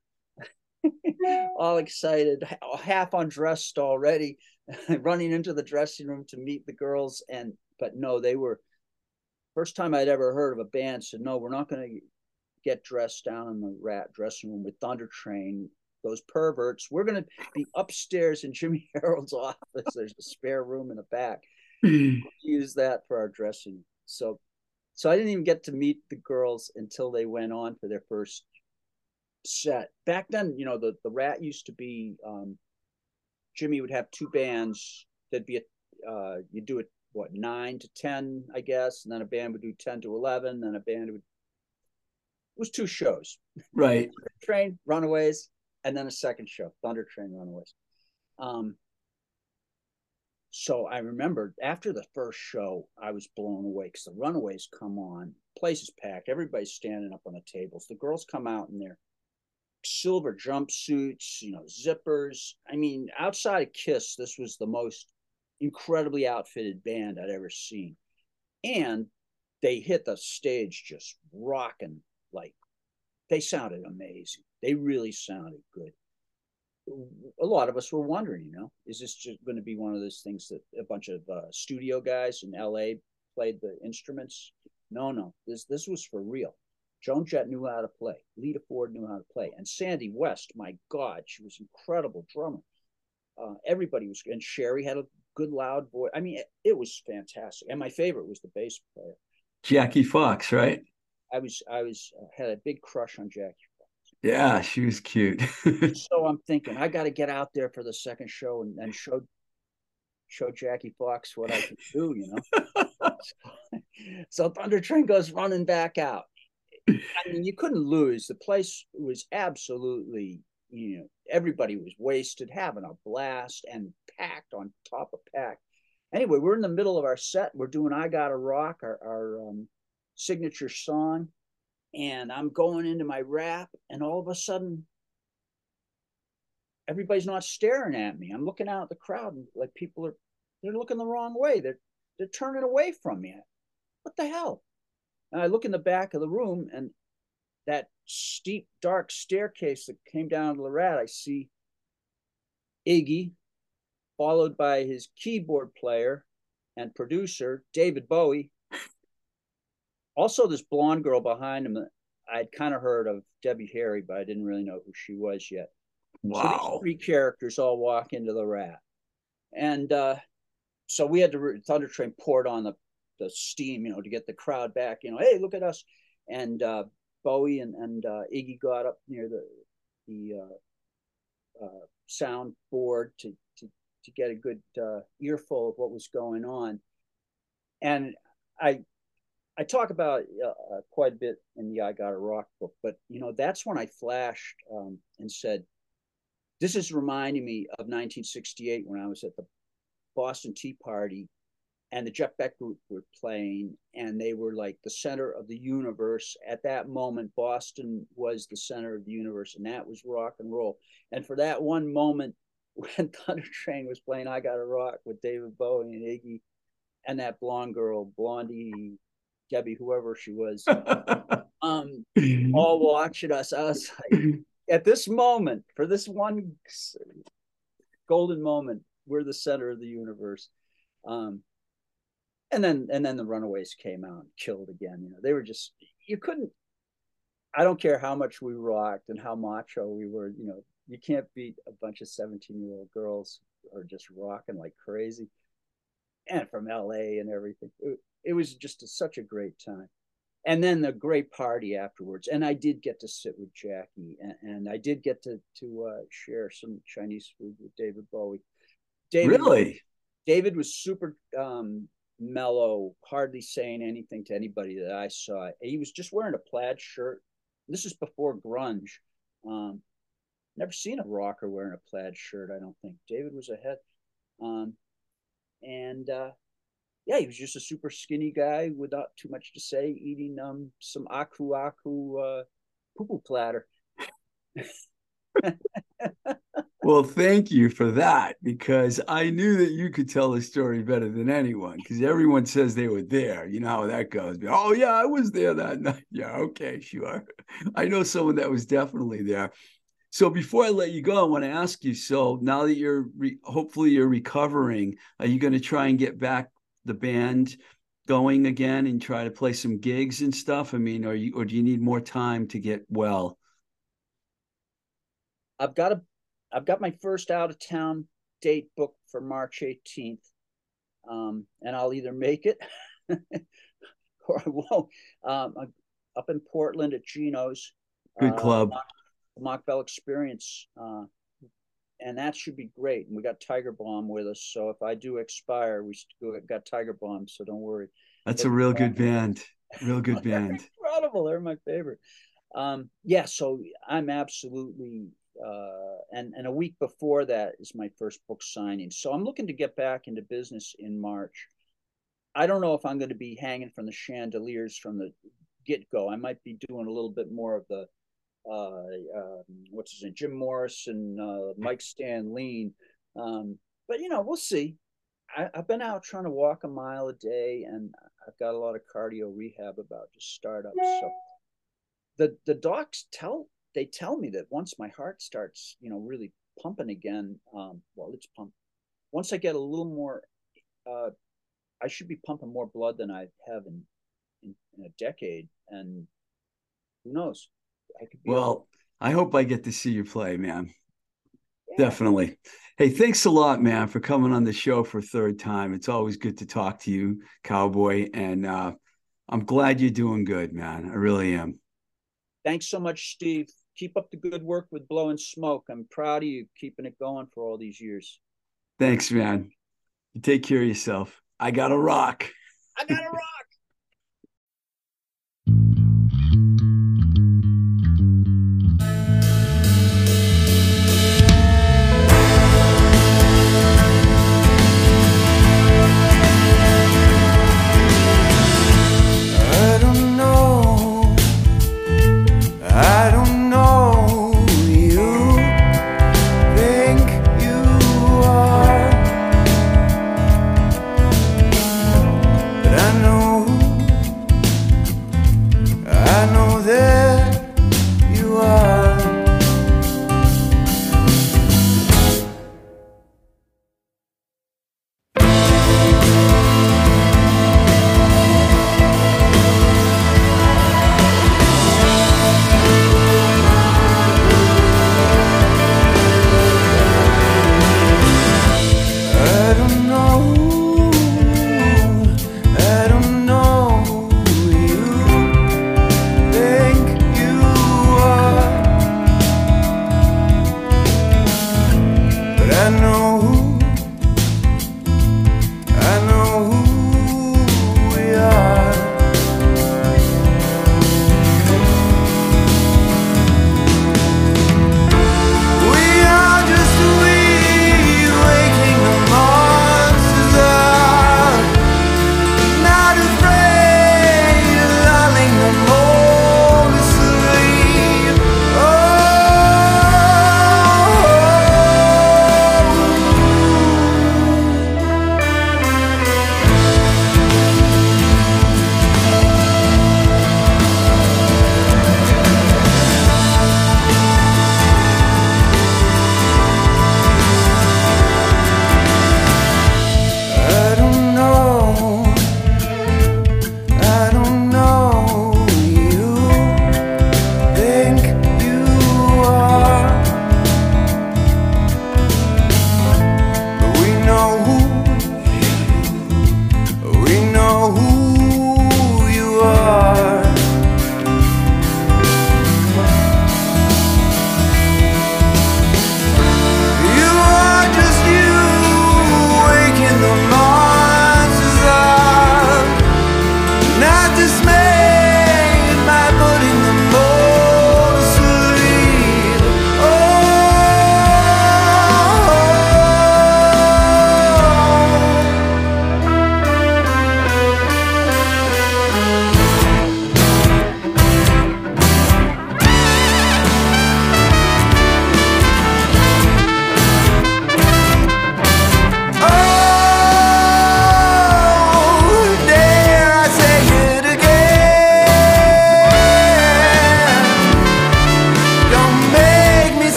all excited, half undressed already, running into the dressing room to meet the girls. And but no, they were first time I'd ever heard of a band said, "No, we're not going to get dressed down in the Rat dressing room with Thunder Train those perverts. We're going to be upstairs in Jimmy Harold's office. There's a spare room in the back. use that for our dressing. So, so I didn't even get to meet the girls until they went on for their first set. Back then, you know, the the Rat used to be. Um, Jimmy would have two bands. There'd be a uh, you do it what nine to ten, I guess, and then a band would do ten to eleven. Then a band would was two shows. Right. Train, Runaways, and then a second show, Thunder Train Runaways. Um, so I remember after the first show, I was blown away because the Runaways come on, place is packed, everybody's standing up on the tables. The girls come out in their silver jumpsuits, you know, zippers. I mean, outside of Kiss, this was the most incredibly outfitted band I'd ever seen. And they hit the stage just rocking like they sounded amazing. They really sounded good. A lot of us were wondering, you know, is this just going to be one of those things that a bunch of uh, studio guys in LA played the instruments? No, no, this this was for real. Joan Jett knew how to play. Lita Ford knew how to play, and Sandy West, my God, she was incredible drummer. Uh, everybody was, and Cherie had a good loud voice. I mean, it, it, was fantastic. And my favorite was the bass player, Jackie Fox, right? I was, I was uh, had a big crush on Jackie. Yeah, she was cute. so I'm thinking I got to get out there for the second show and, and show show Jackie Fox what I can do, you know. so, Thunder Train goes running back out. I mean, you couldn't lose. The place was absolutely, you know, everybody was wasted, having a blast and packed on top of packed. Anyway, we're in the middle of our set. We're doing I Gotta Rock, our, our um, signature song. And I'm going into my rap, and all of a sudden, everybody's not staring at me. I'm looking out at the crowd, and like people are, they're looking the wrong way. They're they're turning away from me. What the hell? And I look in the back of the room, and that steep, dark staircase that came down to the rat, I see Iggy, followed by his keyboard player and producer, David Bowie. Also, this blonde girl behind him, I'd kind of heard of Debbie Harry, but I didn't really know who she was yet. Wow. So three characters all walk into the rat. And uh, so we had to, Thunder Train poured on the the steam, you know, to get the crowd back. You know, hey, look at us. And uh, Bowie and and uh, Iggy got up near the the uh, uh, sound board to to to get a good uh, earful of what was going on. And I I talk about uh, uh, quite a bit in the I Gotta Rock book, but you know that's when I flashed um, and said, "This is reminding me of 1968 when I was at the Boston Tea Party and the Jeff Beck group were playing, and they were like the center of the universe. At that moment, Boston was the center of the universe, and that was rock and roll. And for that one moment, when Thunder Train was playing I Gotta Rock with David Bowie and Iggy, and that blonde girl, Blondie, Debbie, whoever she was, um, all watching us, I was like, at this moment, for this one golden moment, we're the center of the universe. Um, and then and then the Runaways came out and killed again. You know, they were just you couldn't. I don't care how much we rocked and how macho we were. You know, you can't beat a bunch of seventeen-year-old girls who are just rocking like crazy, and from L.A. and everything. It, it was just a, such a great time. And then the great party afterwards. And I did get to sit with Jackie, and, and I did get to to uh, share some Chinese food with David Bowie. David, really? David was super um, mellow, hardly saying anything to anybody that I saw. He was just wearing a plaid shirt. This is before grunge. Um, never seen a rocker wearing a plaid shirt. I don't think David was ahead. Um, and uh, yeah, he was just a super skinny guy without too much to say, eating um, some aku aku uh, poo platter. well, thank you for that because I knew that you could tell the story better than anyone because everyone says they were there. You know how that goes. Oh, yeah, I was there that night. Yeah, okay, sure. I know someone that was definitely there. So before I let you go, I want to ask you. So now that you're re- hopefully you're recovering, are you going to try and get back the band going again and try to play some gigs and stuff? I mean, are you or do you need more time to get well? I've got a I've got my first out of town date booked for March 18th. Um, and I'll either make it or I won't. Um, up in Portland at Geno's. Good uh, club. Uh, Mach Bell Experience. Uh, and that should be great. And we got Tiger Bomb with us. So if I do expire, we got Tiger Bomb. So don't worry. That's a real good band. Real good band. incredible. They're my favorite. Um, yeah. So I'm absolutely uh, and and a week before that is my first book signing. So I'm looking to get back into business in March. I don't know if I'm going to be hanging from the chandeliers from the get go. I might be doing a little bit more of the uh, uh, what's his name, Jim Morrison, uh, Mike Stan Lean. Um, but you know, we'll see. I, have been out trying to walk a mile a day, and I've got a lot of cardio rehab about to start up. So the the docs tell they tell me that once my heart starts, you know, really pumping again, um, well, it's pumped. Once I get a little more, uh, I should be pumping more blood than I have in, in, in a decade. And who knows? I could well, I hope I get to see you play, man. Yeah. Definitely. Hey, thanks a lot, man, for coming on the show for a third time. It's always good to talk to you, Cowboy. And uh, I'm glad you're doing good, man. I really am. Thanks so much, Steve. Keep up the good work with blowing smoke. I'm proud of you keeping it going for all these years. Thanks, man. You take care of yourself. I got to rock. I got to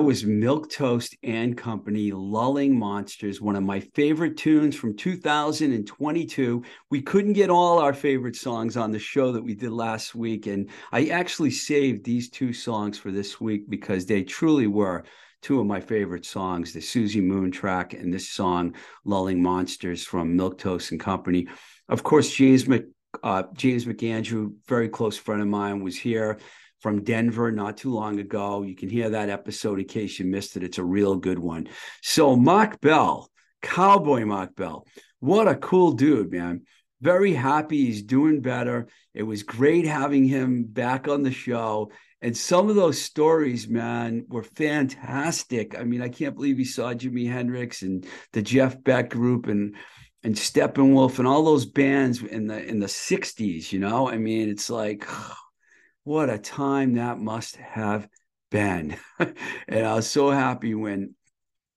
rock. was Milk Toast and Company, Lulling Monsters, one of my favorite tunes from 2022. We couldn't get all our favorite songs on the show that we did last week. And I actually saved these two songs for this week because they truly were two of my favorite songs the Susie Moon track and this song, Lulling Monsters from Milk Toast and Company. Of course, James Mc, uh, James McAndrew, very close friend of mine, was here from Denver not too long ago. You can hear that episode in case you missed it. It's a real good one. So, Mach Bell, Cowboy Mach Bell, what a cool dude, man. Very happy he's doing better. It was great having him back on the show. And some of those stories, man, were fantastic. I mean, I can't believe he saw Jimi Hendrix and the Jeff Beck group and and Steppenwolf and all those bands in the in the 60s, you know? I mean, it's like what a time that must have been. and I was so happy when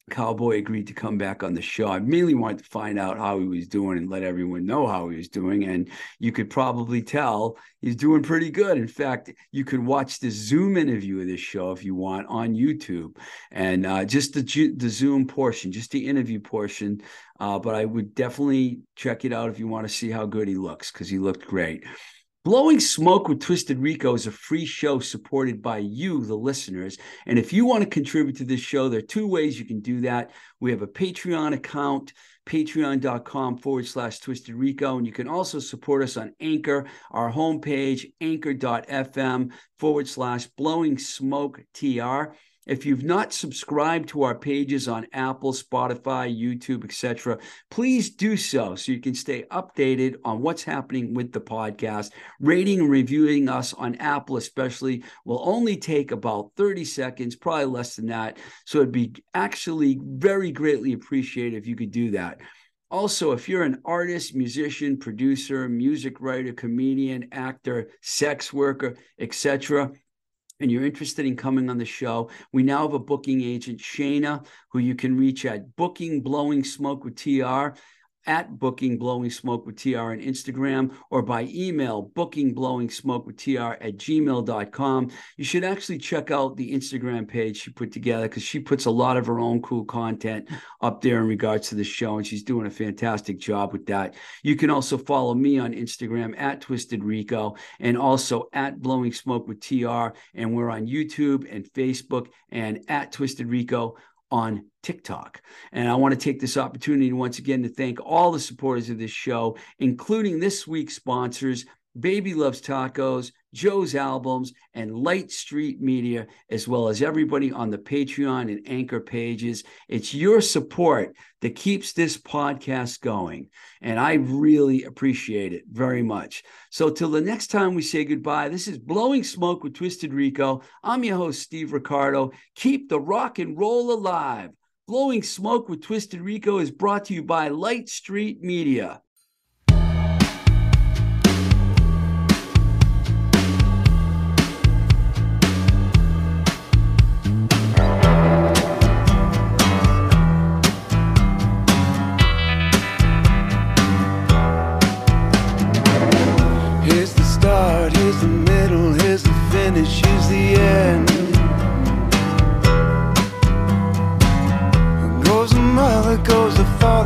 Cowboy agreed to come back on the show. I mainly wanted to find out how he was doing and let everyone know how he was doing. And you could probably tell he's doing pretty good. In fact, you could watch the Zoom interview of this show if you want on YouTube, and uh, just the the Zoom portion, just the interview portion. Uh, but I would definitely check it out if you want to see how good he looks because he looked great. Blowing Smoke with Twisted Rico is a free show supported by you, the listeners. And if you want to contribute to this show, there are two ways you can do that. We have a Patreon account, patreon.com forward slash Twisted Rico. And you can also support us on Anchor, our homepage, anchor.fm forward slash Blowing Smoke TR. If you've not subscribed to our pages on Apple, Spotify, YouTube, etc., please do so so you can stay updated on what's happening with the podcast. Rating and reviewing us on Apple, especially, will only take about 30 seconds, probably less than that. So it'd be actually very greatly appreciated if you could do that. Also, if you're an artist, musician, producer, music writer, comedian, actor, sex worker, etc., and you're interested in coming on the show, we now have a booking agent, Shayna, who you can reach at Booking Blowing Smoke with TR at booking blowing smoke with tr on instagram or by email booking blowing smoke with tr at gmail.com you should actually check out the instagram page she put together because she puts a lot of her own cool content up there in regards to the show and she's doing a fantastic job with that. You can also follow me on instagram at twisted rico and also at blowing smoke with tr and we're on youtube and facebook and at twisted rico on TikTok. And I want to take this opportunity once again to thank all the supporters of this show, including this week's sponsors, Baby Loves Tacos, Joe's Albums, and Light Street Media, as well as everybody on the Patreon and Anchor pages. It's your support that keeps this podcast going. And I really appreciate it very much. So, till the next time we say goodbye, this is Blowing Smoke with Twisted Rico. I'm your host, Steve Ricardo. Keep the rock and roll alive. Blowing Smoke with Twisted Rico is brought to you by Light Street Media.